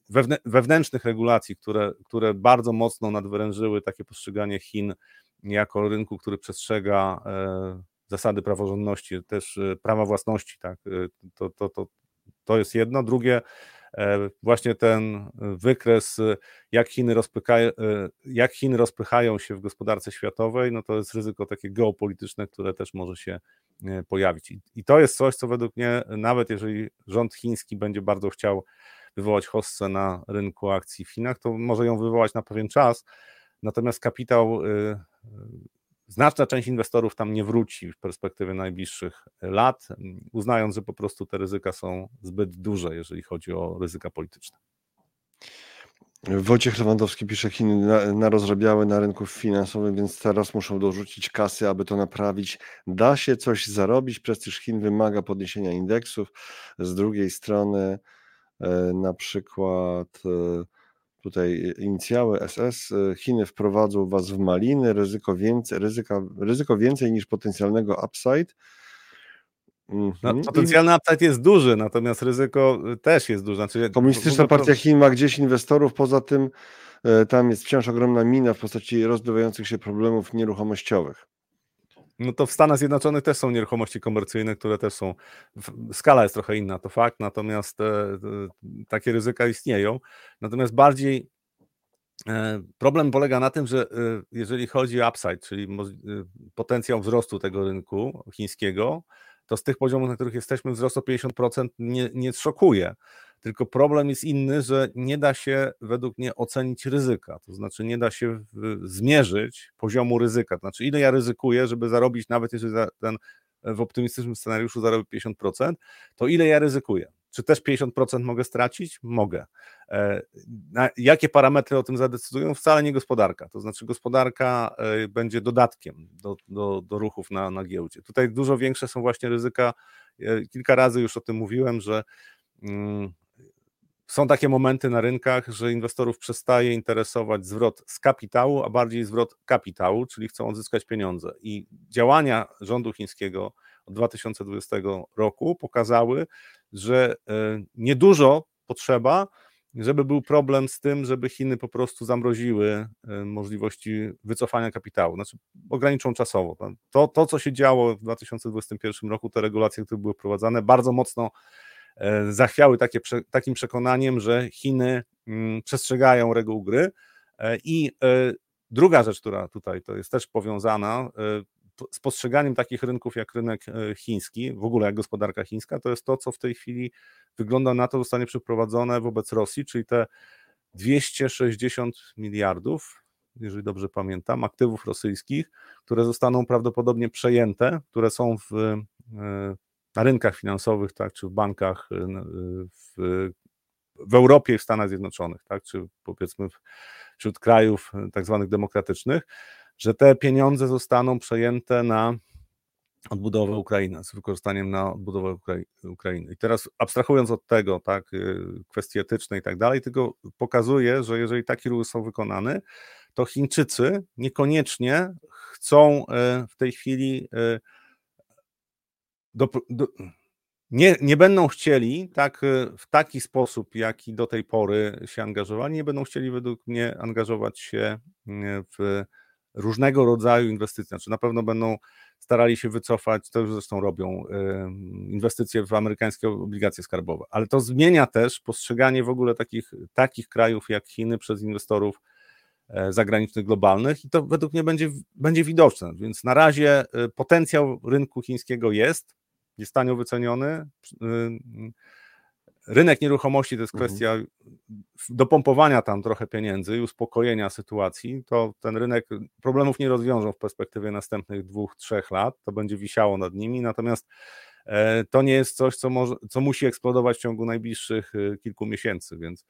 B: wewnętrznych regulacji, które, które bardzo mocno nadwyrężyły takie postrzeganie Chin jako rynku, który przestrzega zasady praworządności, też prawa własności, tak, to, to, to, to jest jedno. Drugie, właśnie ten wykres, jak Chiny, rozpychają, e, jak Chiny rozpychają się w gospodarce światowej, no to jest ryzyko takie geopolityczne, które też może się e, pojawić. I, to jest coś, co według mnie, nawet jeżeli rząd chiński będzie bardzo chciał wywołać hossę na rynku akcji w Chinach, to może ją wywołać na pewien czas, natomiast kapitał Znaczna część inwestorów tam nie wróci w perspektywie najbliższych lat, uznając, że po prostu te ryzyka są zbyt duże, jeżeli chodzi o ryzyka polityczne.
A: Wojciech Lewandowski pisze, Chiny narozrabiały na rynku finansowym, więc teraz muszą dorzucić kasy, aby to naprawić. Da się coś zarobić, prestiż Chin wymaga podniesienia indeksów. Z drugiej strony e, na przykład e, tutaj inicjały SS, y, Chiny wprowadzą was w maliny, ryzyko więcej, ryzyka, ryzyko więcej niż potencjalnego upside.
B: No, mhm. potencjalny upside jest duży, natomiast ryzyko y, też jest duże. Znaczy,
A: Komunistyczna Partia Chin ma gdzieś inwestorów, poza tym y, tam jest wciąż ogromna mina w postaci rozbywających się problemów nieruchomościowych.
B: No to w Stanach Zjednoczonych też są nieruchomości komercyjne, które też są. Skala jest trochę inna, to fakt, natomiast e, takie ryzyka istnieją. Natomiast bardziej e, problem polega na tym, że e, jeżeli chodzi o upside, czyli potencjał wzrostu tego rynku chińskiego, to z tych poziomów, na których jesteśmy, wzrost o 50% nie, nie szokuje. Tylko problem jest inny, że nie da się według mnie ocenić ryzyka, to znaczy nie da się zmierzyć poziomu ryzyka, to znaczy ile ja ryzykuję, żeby zarobić, nawet jeżeli ten w optymistycznym scenariuszu zarobię 50%, to ile ja ryzykuję? Czy też 50% mogę stracić? Mogę. E, jakie parametry o tym zadecydują? Wcale nie gospodarka. To znaczy, gospodarka e, będzie dodatkiem do, do, do ruchów na, na giełdzie. Tutaj dużo większe są właśnie ryzyka. E, kilka razy już o tym mówiłem, że mm, są takie momenty na rynkach, że inwestorów przestaje interesować zwrot z kapitału, a bardziej zwrot kapitału, czyli chcą odzyskać pieniądze. I działania rządu chińskiego od 2020 roku pokazały, że e, niedużo potrzeba, żeby był problem z tym, żeby Chiny po prostu zamroziły e, możliwości wycofania kapitału, znaczy ograniczą czasowo. To, to co się działo w 2021 roku, te regulacje, które były wprowadzane, bardzo mocno zachwiały takie, takim przekonaniem, że Chiny mm, przestrzegają reguł gry. I druga rzecz, która tutaj to jest też powiązana, z postrzeganiem takich rynków jak rynek e, chiński, w ogóle jak gospodarka chińska, to jest to, co w tej chwili wygląda na to, zostanie przeprowadzone wobec Rosji, czyli te 260 miliardów, jeżeli dobrze pamiętam, aktywów rosyjskich, które zostaną prawdopodobnie przejęte, które są w, e, na rynkach finansowych, tak, czy w bankach e, w, w Europie i w Stanach Zjednoczonych, tak, czy powiedzmy wśród krajów tak zwanych demokratycznych że te pieniądze zostaną przejęte na odbudowę Ukrainy, z wykorzystaniem na odbudowę Ukrainy. I teraz abstrahując od tego, tak, y, kwestii etyczne i tak dalej, tylko pokazuje, że jeżeli takie ruchy są wykonane, to Chińczycy niekoniecznie chcą y, w tej chwili y, do, do, nie, nie będą chcieli tak w taki sposób, jaki do tej pory się angażowali, nie będą chcieli według mnie angażować się w różnego rodzaju inwestycje. Znaczy na pewno będą starali się wycofać, to już zresztą robią, inwestycje w amerykańskie obligacje skarbowe. Ale to zmienia też postrzeganie w ogóle takich, takich krajów jak Chiny przez inwestorów e, zagranicznych, globalnych i to według mnie będzie, będzie widoczne. Więc na razie e, potencjał rynku chińskiego jest, jest tanio wyceniony. Rynek nieruchomości to jest mhm. kwestia dopompowania tam trochę pieniędzy i uspokojenia sytuacji. To ten rynek problemów nie rozwiążą w perspektywie następnych dwóch, trzech lat. To będzie wisiało nad nimi. Natomiast e, to nie jest coś, co, może, co musi eksplodować w ciągu najbliższych e, kilku miesięcy, więc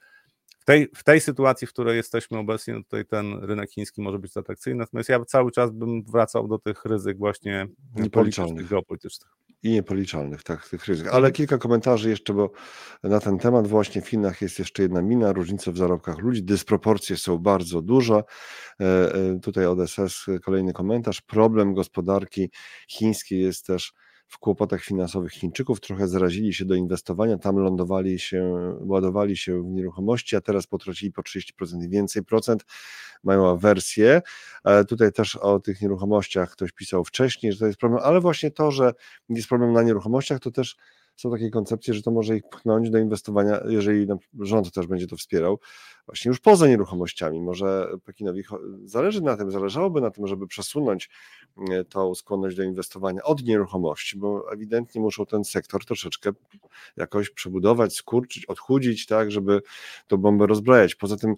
B: w tej, w tej sytuacji, w której jesteśmy obecnie, no tutaj ten rynek chiński może być atrakcyjny, natomiast ja cały czas bym wracał do tych ryzyk właśnie politycznych, geopolitycznych
A: i niepoliczalnych tak, tych ryzyk. Ale kilka komentarzy jeszcze, bo na ten temat właśnie w Chinach jest jeszcze jedna mina, różnice w zarobkach ludzi, dysproporcje są bardzo duże. E, e, tutaj od SS kolejny komentarz. Problem gospodarki chińskiej jest też w kłopotach finansowych Chińczyków, trochę zarazili się do inwestowania, tam lądowali się, ładowali się w nieruchomości, a teraz potracili po 30% i więcej procent, mają awersję. Tutaj też o tych nieruchomościach ktoś pisał wcześniej, że to jest problem, ale właśnie to, że jest problem na nieruchomościach, to też są takie koncepcje, że to może ich pchnąć do inwestowania, jeżeli rząd też będzie to wspierał, właśnie już poza nieruchomościami. Może Pekinowi zależy na tym, zależałoby na tym, żeby przesunąć e, tą skłonność do inwestowania od nieruchomości, bo ewidentnie muszą ten sektor troszeczkę jakoś przebudować, skurczyć, odchudzić, tak, żeby tą bombę rozbrajać. Poza tym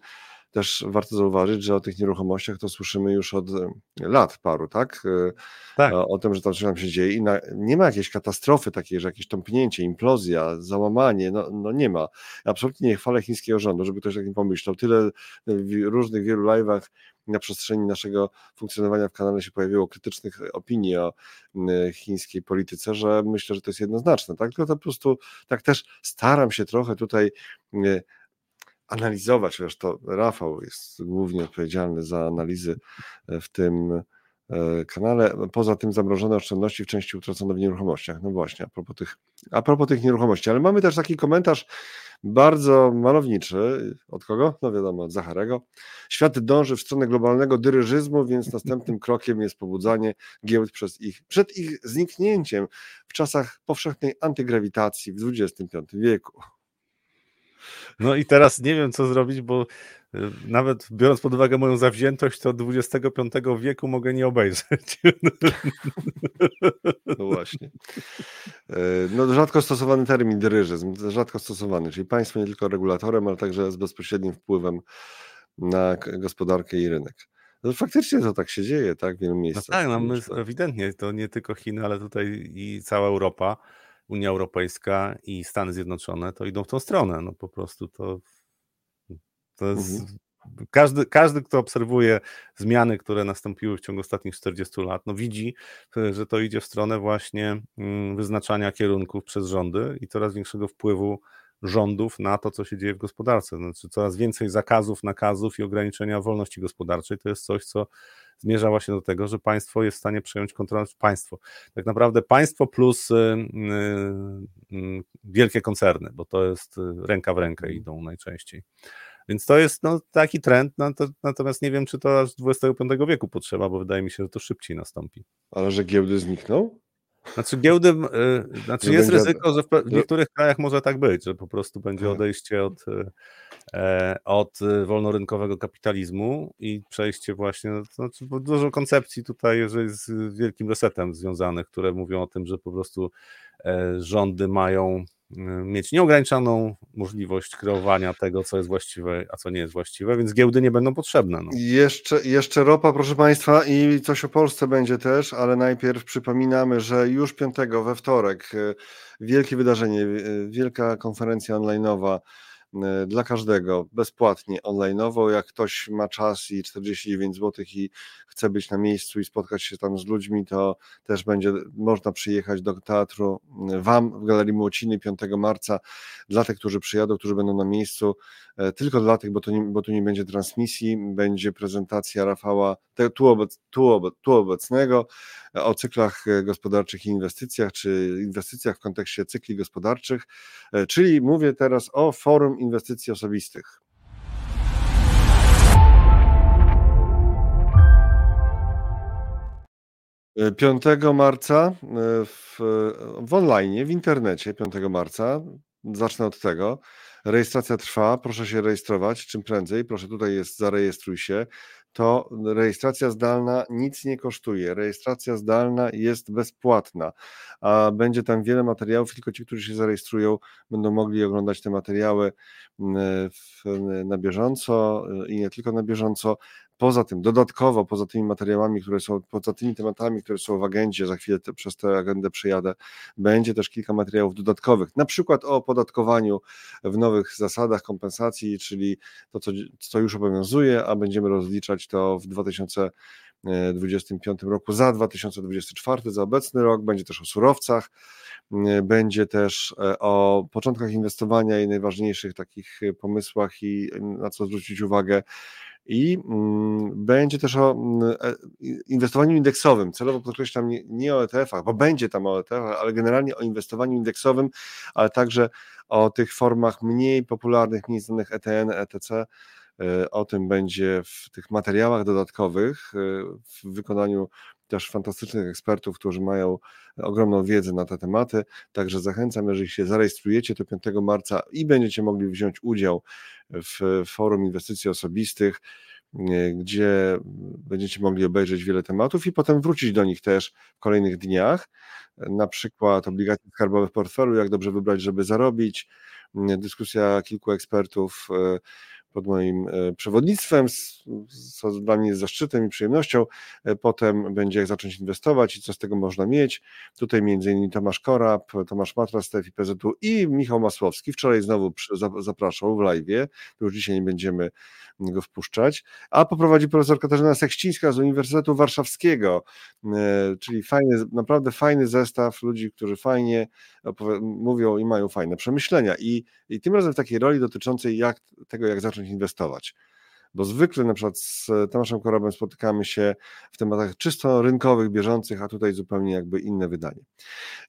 A: też warto zauważyć, że o tych nieruchomościach to słyszymy już od e, lat paru, tak? E, tak. O, o tym, że tam coś nam się dzieje i na, nie ma jakiejś katastrofy takiej, że jakieś tąpnięcie, implozja, załamanie, no, no nie ma. Absolutnie nie chwalę chińskiego rządu, żeby ktoś tak nie pomyślał. Tyle e, w różnych wielu live'ach na przestrzeni naszego funkcjonowania w kanale się pojawiło krytycznych opinii o chińskiej polityce, że myślę, że to jest jednoznaczne, tak? Tylko to po prostu tak też staram się trochę tutaj analizować, chociaż to Rafał jest głównie odpowiedzialny za analizy e, w tym e, kanale. Poza tym zamrożone oszczędności w części utracono w nieruchomościach. No właśnie, a propos tych, a propos tych nieruchomości. Ale mamy też taki komentarz bardzo malowniczy. Od kogo? No wiadomo, od Zacharego. Świat dąży w stronę globalnego dyryżyzmu, więc następnym krokiem jest pobudzanie giełd przez ich, przed ich zniknięciem w czasach powszechnej antygrawitacji w XXV wieku.
B: No i teraz nie wiem, co zrobić, bo y, nawet biorąc pod uwagę moją zawziętość, to XXV wieku mogę nie obejrzeć.
A: No właśnie. E, no, rzadko stosowany termin dyryżyzm, rzadko stosowany, czyli państwo nie tylko regulatorem, ale także z bezpośrednim wpływem na gospodarkę i rynek. No, faktycznie to tak się dzieje, tak, w wielu no miejscach.
B: No tak, no my, ewidentnie to nie tylko Chiny, ale tutaj i cała Europa Unia Europejska i Stany Zjednoczone to idą w tą stronę. No po prostu to, to jest. Mhm. Każdy, każdy, kto obserwuje zmiany, które nastąpiły w ciągu ostatnich 40 lat, no widzi, że to idzie w stronę właśnie mm, wyznaczania kierunków przez rządy i coraz większego wpływu rządów na to, co się dzieje w gospodarce. Znaczy coraz więcej zakazów, nakazów i ograniczenia wolności gospodarczej to jest coś, co zmierza właśnie do tego, że państwo jest w stanie przejąć kontrolę. Państwo, tak naprawdę państwo plus y, y, y, wielkie koncerny, bo to jest ręka w rękę idą najczęściej. Więc to jest no, taki trend, no, to, natomiast nie wiem, czy to aż XXV wieku potrzeba, bo wydaje mi się, że to szybciej nastąpi.
A: Ale że giełdy znikną?
B: Znaczy giełdy, znaczy jest ryzyko, że w, niektórych krajach może tak być, że po prostu będzie odejście od, od wolnorynkowego kapitalizmu i przejście właśnie, no, to znaczy dużo koncepcji tutaj z wielkim resetem związanych, które mówią o tym, że po prostu e, rządy mają mieć nieograniczoną możliwość kreowania tego, co jest właściwe, a co nie jest właściwe, więc giełdy nie będą potrzebne. No.
A: Jeszcze, jeszcze ropa, proszę Państwa, i coś o Polsce będzie też, ale najpierw przypominamy, że już piątego we wtorek e, wielkie wydarzenie, e, wielka konferencja onlineowa E, dla każdego, bezpłatnie, online'owo. Jak ktoś ma czas i 49 zł i chce być na miejscu i spotkać się tam z ludźmi, to też będzie można przyjechać do teatru e, Wam w Galerii Młociny 5 marca. Dla tych, którzy przyjadą, którzy będą na miejscu, e, tylko dla tych, bo tu nie, bo tu nie będzie transmisji, będzie prezentacja Rafała tu, obec, tu, tu obecnego o cyklach gospodarczych i inwestycjach, czy inwestycjach w kontekście cykli gospodarczych, czyli mówię teraz o forum inwestycji osobistych. Piątego marca w, w online, w internecie 5 marca, zacznę od tego, rejestracja trwa, proszę się rejestrować czym prędzej, proszę tutaj jest zarejestruj się, to rejestracja zdalna nic nie kosztuje. Rejestracja zdalna jest bezpłatna, a będzie tam wiele materiałów, tylko ci, którzy się zarejestrują, będą mogli oglądać te materiały mm, w, na bieżąco y, i nie tylko na bieżąco. Poza tym, dodatkowo, poza tymi materiałami, które są, poza tymi tematami, które są w agendzie, za chwilę te, przez tę agendę przyjadę, będzie też kilka materiałów dodatkowych, na przykład o opodatkowaniu w nowych zasadach kompensacji, czyli to, co, co już obowiązuje, a będziemy rozliczać to w 2025 roku za 2024, za obecny rok, będzie też o surowcach, będzie też e, o początkach inwestowania i najważniejszych takich pomysłach i na co zwrócić uwagę i mm, będzie też o mm, e, inwestowaniu indeksowym. Celowo podkreślam nie, nie o ETF-ach, bo będzie tam o ETF-ach, ale generalnie o inwestowaniu indeksowym, ale także o tych formach mniej popularnych, mniej znanych ETN, ETC. E, o tym będzie w tych materiałach dodatkowych, e, w wykonaniu też fantastycznych ekspertów, którzy mają ogromną wiedzę na te tematy. Także zachęcam, jeżeli się zarejestrujecie to 5 marca i będziecie mogli wziąć udział w forum inwestycji osobistych, gdzie będziecie mogli obejrzeć wiele tematów i potem wrócić do nich też w kolejnych dniach. Na przykład obligacje skarbowe w portfelu, jak dobrze wybrać, żeby zarobić. Dyskusja kilku ekspertów e, pod moim e, przewodnictwem, co dla mnie jest zaszczytem i przyjemnością. E, potem będzie jak zacząć inwestować i co z tego można mieć. Tutaj między Tomasz Korab, Tomasz Matra z TFIPZ-u i Michał Masłowski. Wczoraj znowu zapraszał w live, już dzisiaj nie będziemy go wpuszczać, a poprowadzi profesor Katarzyna Sekścińska z Uniwersytetu Warszawskiego, e, czyli fajny, naprawdę fajny zestaw ludzi, którzy fajnie mówią i mają fajne przemyślenia i, i tym razem w takiej roli dotyczącej jak, tego, jak zacząć zacząć Bo zwykle na przykład z Tomaszem Korobem spotykamy się w tematach czysto rynkowych, bieżących, a tutaj zupełnie jakby inne wydanie.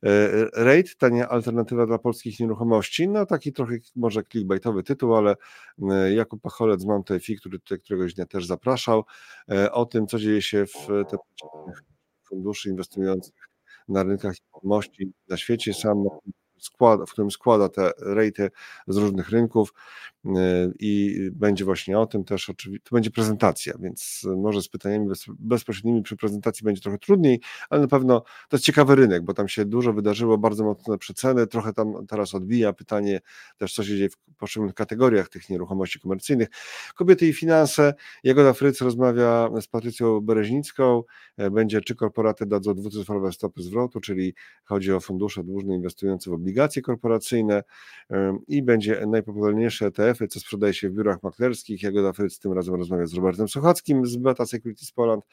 A: E, RAID, tania alternatywa dla polskich nieruchomości, no taki trochę może clickbaitowy tytuł, ale e, Jakub Pacholec z Montefi, który tutaj któregoś dnia też zapraszał, e, o tym, co dzieje się w te funduszy inwestujących na rynkach nieruchomości na świecie. Sam składa, w którym składa te rejty z różnych rynków y, i będzie właśnie o tym też oczywiście, to będzie prezentacja, więc może z pytaniami bez, bezpośrednimi przy prezentacji będzie trochę trudniej, ale na pewno to jest ciekawy rynek, bo tam się dużo wydarzyło, bardzo mocne przeceny, trochę tam teraz odbija pytanie też, co się dzieje w poszczególnych kategoriach tych nieruchomości komercyjnych. Kobiety i finanse, Jagoda Fryc rozmawia z Patrycją Bereźnicką, e, będzie czy korporaty dadzą dwucyfrowe stopy zwrotu, czyli chodzi o fundusze dłużne inwestujące w obligacje, obligacje korporacyjne i będzie najpopularniejsze ETF-y, co sprzedaje się w biurach maklerskich. Jagoda Fryc tym razem rozmawia z Robertem Sochackim z Beta Securities Poland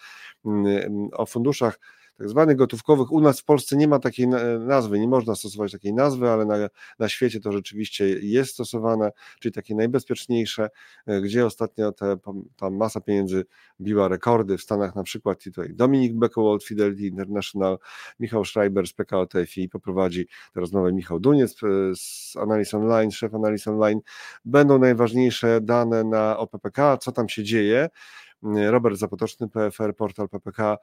A: o funduszach tak zwanych gotówkowych. U nas w Polsce nie ma takiej nazwy, nie można stosować takiej nazwy, ale na, na świecie to rzeczywiście jest stosowane, czyli takie najbezpieczniejsze, gdzie ostatnio te, ta masa pieniędzy biła rekordy w Stanach na przykład tutaj Dominik Beckowold, Fidelity International, Michał Schreiber z PKO TFI poprowadzi tę rozmowę Michał Duniec z Analyz Online, szef Analyz Online. Będą najważniejsze dane na OPPK, co tam się dzieje. Robert Zapotoczny, PFR, portal PPK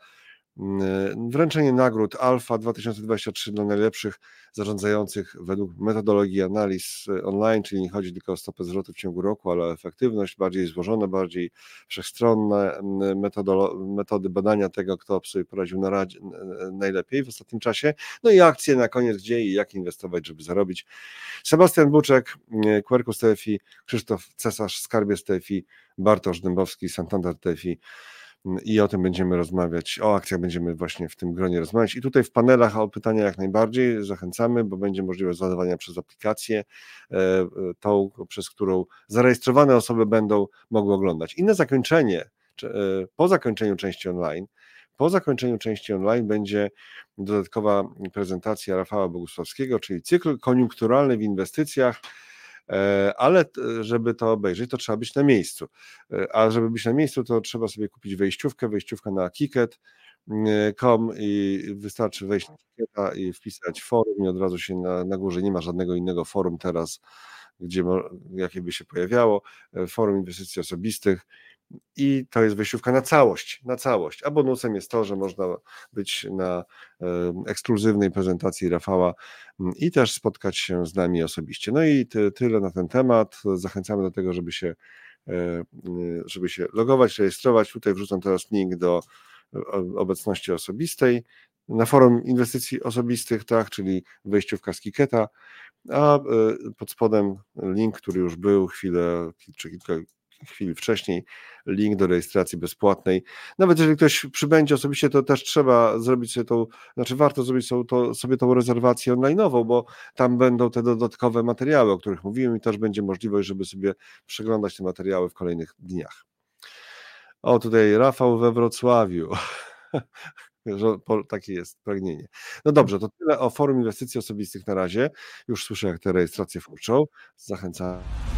A: wręczenie nagród Alfa 2023 dla najlepszych zarządzających według metodologii analiz e, online, czyli nie chodzi tylko o stopę zwrotu w ciągu roku, ale o efektywność, bardziej złożone, bardziej wszechstronne mm, metody badania tego, kto sobie poradził na najlepiej w ostatnim czasie. No i akcje na koniec, gdzie i jak inwestować, żeby zarobić. Sebastian Buczek, Quercus TFI, Krzysztof Cesarz, Skarbiec TFI, Bartosz Dębowski, Santander TFI i o tym będziemy rozmawiać, o akcjach będziemy właśnie w tym gronie rozmawiać. I tutaj w panelach o pytania jak najbardziej zachęcamy, bo będzie możliwość zadawania przez aplikację, e, e, tą, przez którą zarejestrowane osoby będą mogły oglądać. I na zakończenie, e, po zakończeniu części online, po zakończeniu części online będzie dodatkowa prezentacja Rafała Bogusławskiego, czyli cykl koniunkturalny w inwestycjach ale żeby to obejrzeć, to trzeba być na miejscu. E, a żeby być na miejscu, to trzeba sobie kupić wejściówkę, wejściówkę na kiket.com i wystarczy wejść na Kiketa i wpisać forum i od razu się na, na górze, nie ma żadnego innego forum teraz, gdzie jakie by się pojawiało, e, forum inwestycji osobistych i to jest wejściówka na całość, na całość. A bonusem jest to, że można być na ekskluzywnej prezentacji Rafała mm, i też spotkać się z nami osobiście. No i tyle na ten temat. Zachęcamy do tego, żeby się, e, żeby się logować, rejestrować. Tutaj wrzucam teraz link do obecności osobistej na forum inwestycji osobistych, tak, czyli wejściówka z Kiketa, a e, pod spodem link, który już był chwilę czy kilka chwili wcześniej link do rejestracji bezpłatnej. Nawet jeżeli ktoś przybędzie osobiście, to też trzeba zrobić sobie tą, znaczy warto zrobić sobie, to, sobie tą rezerwację online'ową, bo tam będą te dodatkowe materiały, o których mówiłem i też będzie możliwość, żeby sobie przeglądać te materiały w kolejnych dniach. O, tutaj Rafał we Wrocławiu. Takie jest pragnienie. No dobrze, to tyle o forum inwestycji osobistych na razie. Już słyszę, jak te rejestracje furczą. Zachęcam.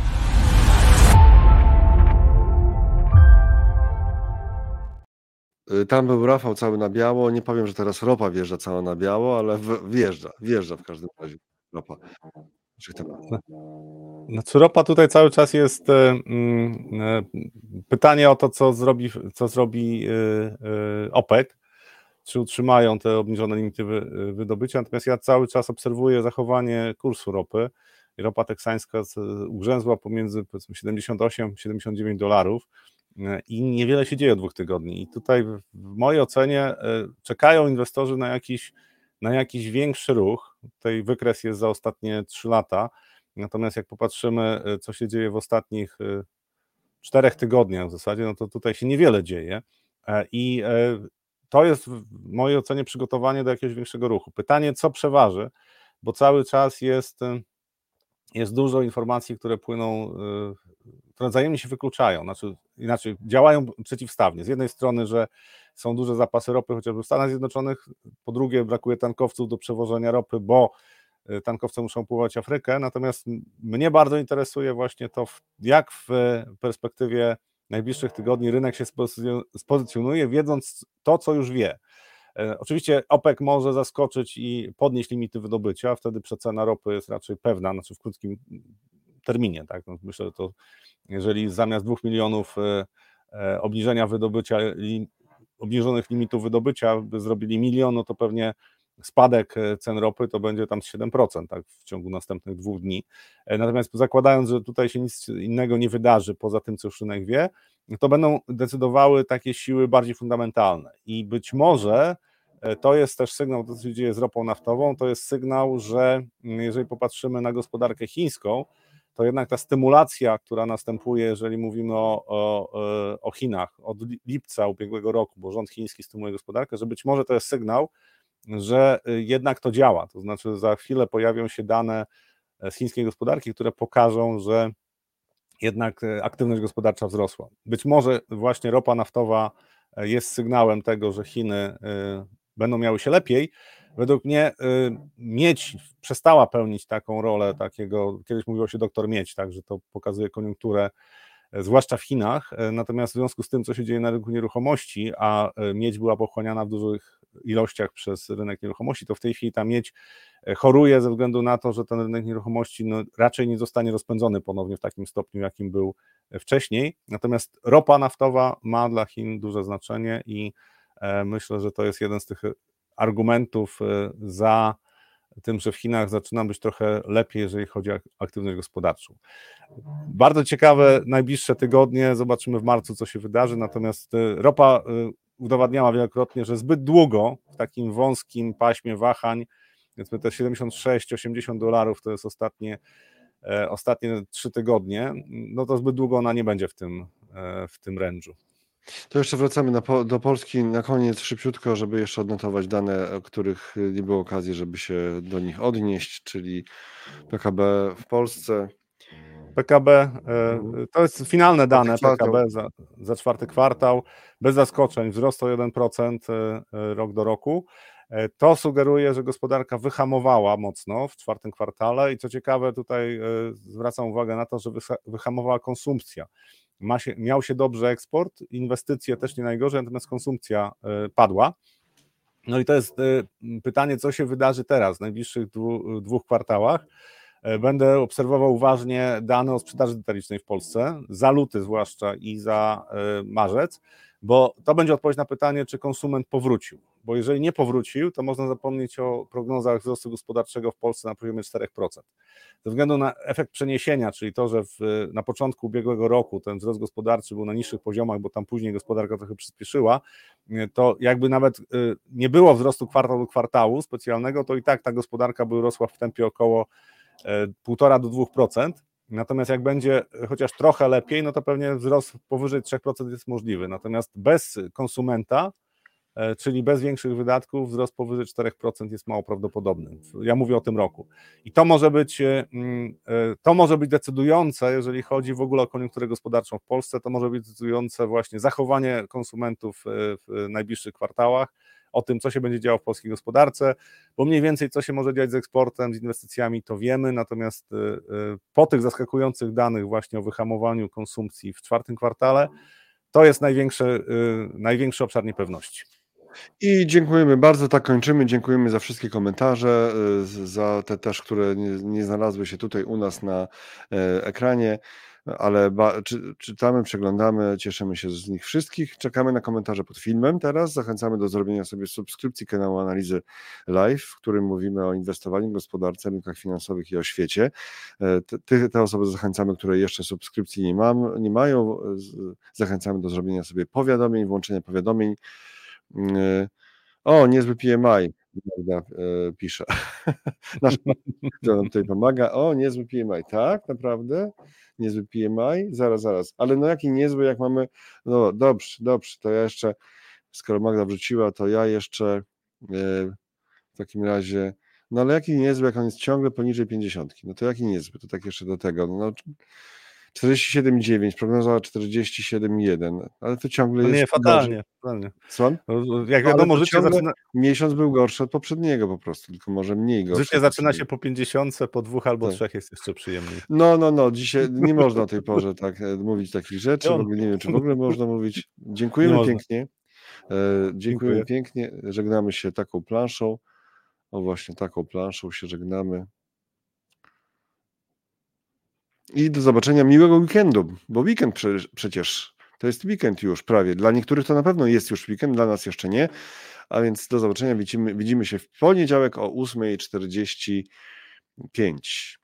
A: Tam był Rafał cały na biało. Nie powiem, że teraz ropa wjeżdża cała na biało, ale wjeżdża, wjeżdża w każdym razie ropa.
B: Znaczy ropa tutaj cały czas jest e, mm, e, pytanie o to, co zrobi, co zrobi OPEC, czy utrzymają te obniżone limity wydobycia, natomiast ja cały czas obserwuję zachowanie kursu ropy. Ropa teksańska ugrzęzła pomiędzy 78-79 dolarów, i niewiele się dzieje od dwóch tygodni. I tutaj w mojej ocenie e, czekają inwestorzy na jakiś, na jakiś większy ruch. Tutaj wykres jest za ostatnie trzy lata. Natomiast jak popatrzymy, e, co się dzieje w ostatnich e, czterech tygodniach w zasadzie, no to tutaj się niewiele dzieje. I to jest w mojej ocenie przygotowanie do jakiegoś większego ruchu. Pytanie, co przeważy, bo cały czas jest, jest dużo informacji, które płyną które wzajemnie się wykluczają, znaczy inaczej działają przeciwstawnie. Z jednej strony, że są duże zapasy ropy chociażby w Stanach Zjednoczonych, po drugie brakuje tankowców do przewożenia ropy, bo y, tankowce muszą pływać Afrykę, natomiast mnie bardzo interesuje właśnie to, jak w perspektywie najbliższych tygodni rynek się spozycjonuje, wiedząc to, co już wie. E, oczywiście OPEC może zaskoczyć i podnieść limity wydobycia, wtedy przecena ropy jest raczej pewna, znaczy w krótkim terminie. Tak? No myślę, że to jeżeli zamiast 2 milionów e, e, obniżenia wydobycia, obniżonych limitów wydobycia by zrobili milion, no to pewnie spadek cen ropy to będzie tam 7% tak, w ciągu następnych dwóch dni. Natomiast zakładając, że tutaj się nic innego nie wydarzy poza tym, co już rynek wie, to będą decydowały takie siły bardziej fundamentalne. I być może to jest też sygnał, to co się dzieje z ropą naftową, to jest sygnał, że jeżeli popatrzymy na gospodarkę chińską, to jednak ta stymulacja, która następuje, jeżeli mówimy o, o, o Chinach od lipca ubiegłego roku, bo rząd chiński stymuluje gospodarkę, że być może to jest sygnał, że y, jednak to działa. To znaczy, za chwilę pojawią się dane e, z chińskiej gospodarki, które pokażą, że jednak e, aktywność gospodarcza wzrosła. Być może właśnie ropa naftowa e, jest sygnałem tego, że Chiny będą miały się lepiej. Według mnie miedź przestała pełnić taką rolę takiego, kiedyś mówiło się doktor miedź, tak, że to pokazuje koniunkturę, e, zwłaszcza w Chinach, e, natomiast w związku z tym, co się dzieje na rynku nieruchomości, a e, miedź była pochłaniana w dużych ilościach przez rynek nieruchomości, to w tej chwili ta miedź choruje ze względu na to, że ten rynek nieruchomości no, raczej nie zostanie rozpędzony ponownie w takim stopniu, jakim był wcześniej. Natomiast ropa naftowa ma dla Chin duże znaczenie i myślę, że to jest jeden z tych argumentów e, za tym, że w Chinach zaczyna być trochę lepiej, jeżeli chodzi o aktywność gospodarczą. Bardzo ciekawe najbliższe tygodnie, zobaczymy w marcu, co się wydarzy, natomiast e, ropa e, udowadniała wielokrotnie, że zbyt długo w takim wąskim paśmie wahań, więc te 76-80 dolarów to jest ostatnie, ostatnie trzy tygodnie, no to zbyt długo ona nie będzie w tym, w tym range'u.
A: To jeszcze wracamy do Polski na koniec szybciutko, żeby jeszcze odnotować dane, których nie było okazji, żeby się do nich odnieść, czyli PKB w Polsce.
B: PKB e, mhm. to jest finalne dane PKB za, za czwarty kwartał, bez zaskoczeń, wzrost o 1% e, e, rok do roku. To sugeruje, że gospodarka wyhamowała mocno w czwartym kwartale i co ciekawe, tutaj zwracam uwagę na to, że wyhamowała konsumpcja się, miał się dobrze eksport, inwestycje też nie najgorzej, natomiast konsumpcja padła. No i to jest pytanie, co się wydarzy teraz, w najbliższych dwóch kwartałach. E, będę obserwował uważnie dane o sprzedaży detalicznej w Polsce, za luty zwłaszcza i za marzec, bo to będzie odpowiedź na pytanie, czy konsument powrócił. Bo jeżeli nie powrócił, to można zapomnieć o prognozach wzrostu gospodarczego w Polsce na poziomie 4%. Ze względu na efekt przeniesienia, czyli to, że w, na początku ubiegłego roku ten wzrost gospodarczy był na niższych poziomach, bo tam później gospodarka trochę przyspieszyła, to jakby nawet nie było wzrostu kwartał do kwartału specjalnego, to i tak ta gospodarka by rosła w tempie około 1,5 e, do 2%. Natomiast jak będzie chociaż trochę lepiej, no to pewnie wzrost powyżej 3% jest możliwy. Natomiast bez konsumenta, e, czyli bez większych wydatków, wzrost powyżej 4% jest mało prawdopodobny. Ja mówię o tym roku. I to może być, e, e, to może być decydujące, jeżeli chodzi w ogóle o koniunkturę gospodarczą w Polsce, to może być decydujące właśnie zachowanie konsumentów w najbliższych kwartałach o tym, co się będzie działo w polskiej gospodarce, bo mniej więcej co się może dziać z eksportem, z inwestycjami, to wiemy, natomiast y, y, po tych zaskakujących danych właśnie o wyhamowaniu konsumpcji w czwartym kwartale, to jest największy, y, największy obszar niepewności.
A: I dziękujemy bardzo, tak kończymy. Dziękujemy za wszystkie komentarze, za te też, które nie, nie znalazły się tutaj u nas na ekranie ale czy, czytamy, przeglądamy, cieszymy się z nich wszystkich. Czekamy na komentarze pod filmem teraz. Zachęcamy do zrobienia sobie subskrypcji kanału Analizy Live, w którym mówimy o inwestowaniu, gospodarce, rynkach finansowych i o świecie. E, te, te osoby zachęcamy, które jeszcze subskrypcji nie, mam, nie mają, zachęcamy do zrobienia sobie powiadomień, włączenia powiadomień. E, o, niezły PMI. Magda e, pisze. Nasz kto nam tutaj pomaga. O, niezły PMI. Tak, naprawdę? Niezły PMI? Zaraz, zaraz. Ale no jaki niezły, jak mamy. No dobrze, dobrze, to ja jeszcze, skoro Magda wrzuciła, to ja jeszcze e, w takim razie. No ale jaki niezły, jak on jest ciągle poniżej 50. No to jaki niezły? To tak jeszcze do tego. No, 47,9, prognoza 47,1, ale to ciągle
B: no
A: jest.
B: Nie, fatalnie. fatalnie.
A: Słucham?
B: No, jak wiadomo, życie zaczyna...
A: Miesiąc był gorszy od poprzedniego po prostu, tylko może mniej gorszy.
B: Życie zaczyna się po 50, po dwóch albo tak. trzech jest jeszcze przyjemniej.
A: No, no, no, dzisiaj nie można o tej porze tak e, mówić takich rzeczy, ogóle nie wiem, czy w ogóle można mówić. Dziękujemy pięknie. E, dziękujemy Dziękuję. pięknie, żegnamy się taką planszą. O właśnie taką planszą się żegnamy. I do zobaczenia miłego weekendu, bo weekend prze, przecież to jest weekend już prawie. Dla niektórych to na pewno jest już weekend, dla nas jeszcze nie. A więc do zobaczenia. Widzimy, widzimy się w poniedziałek o 8.45.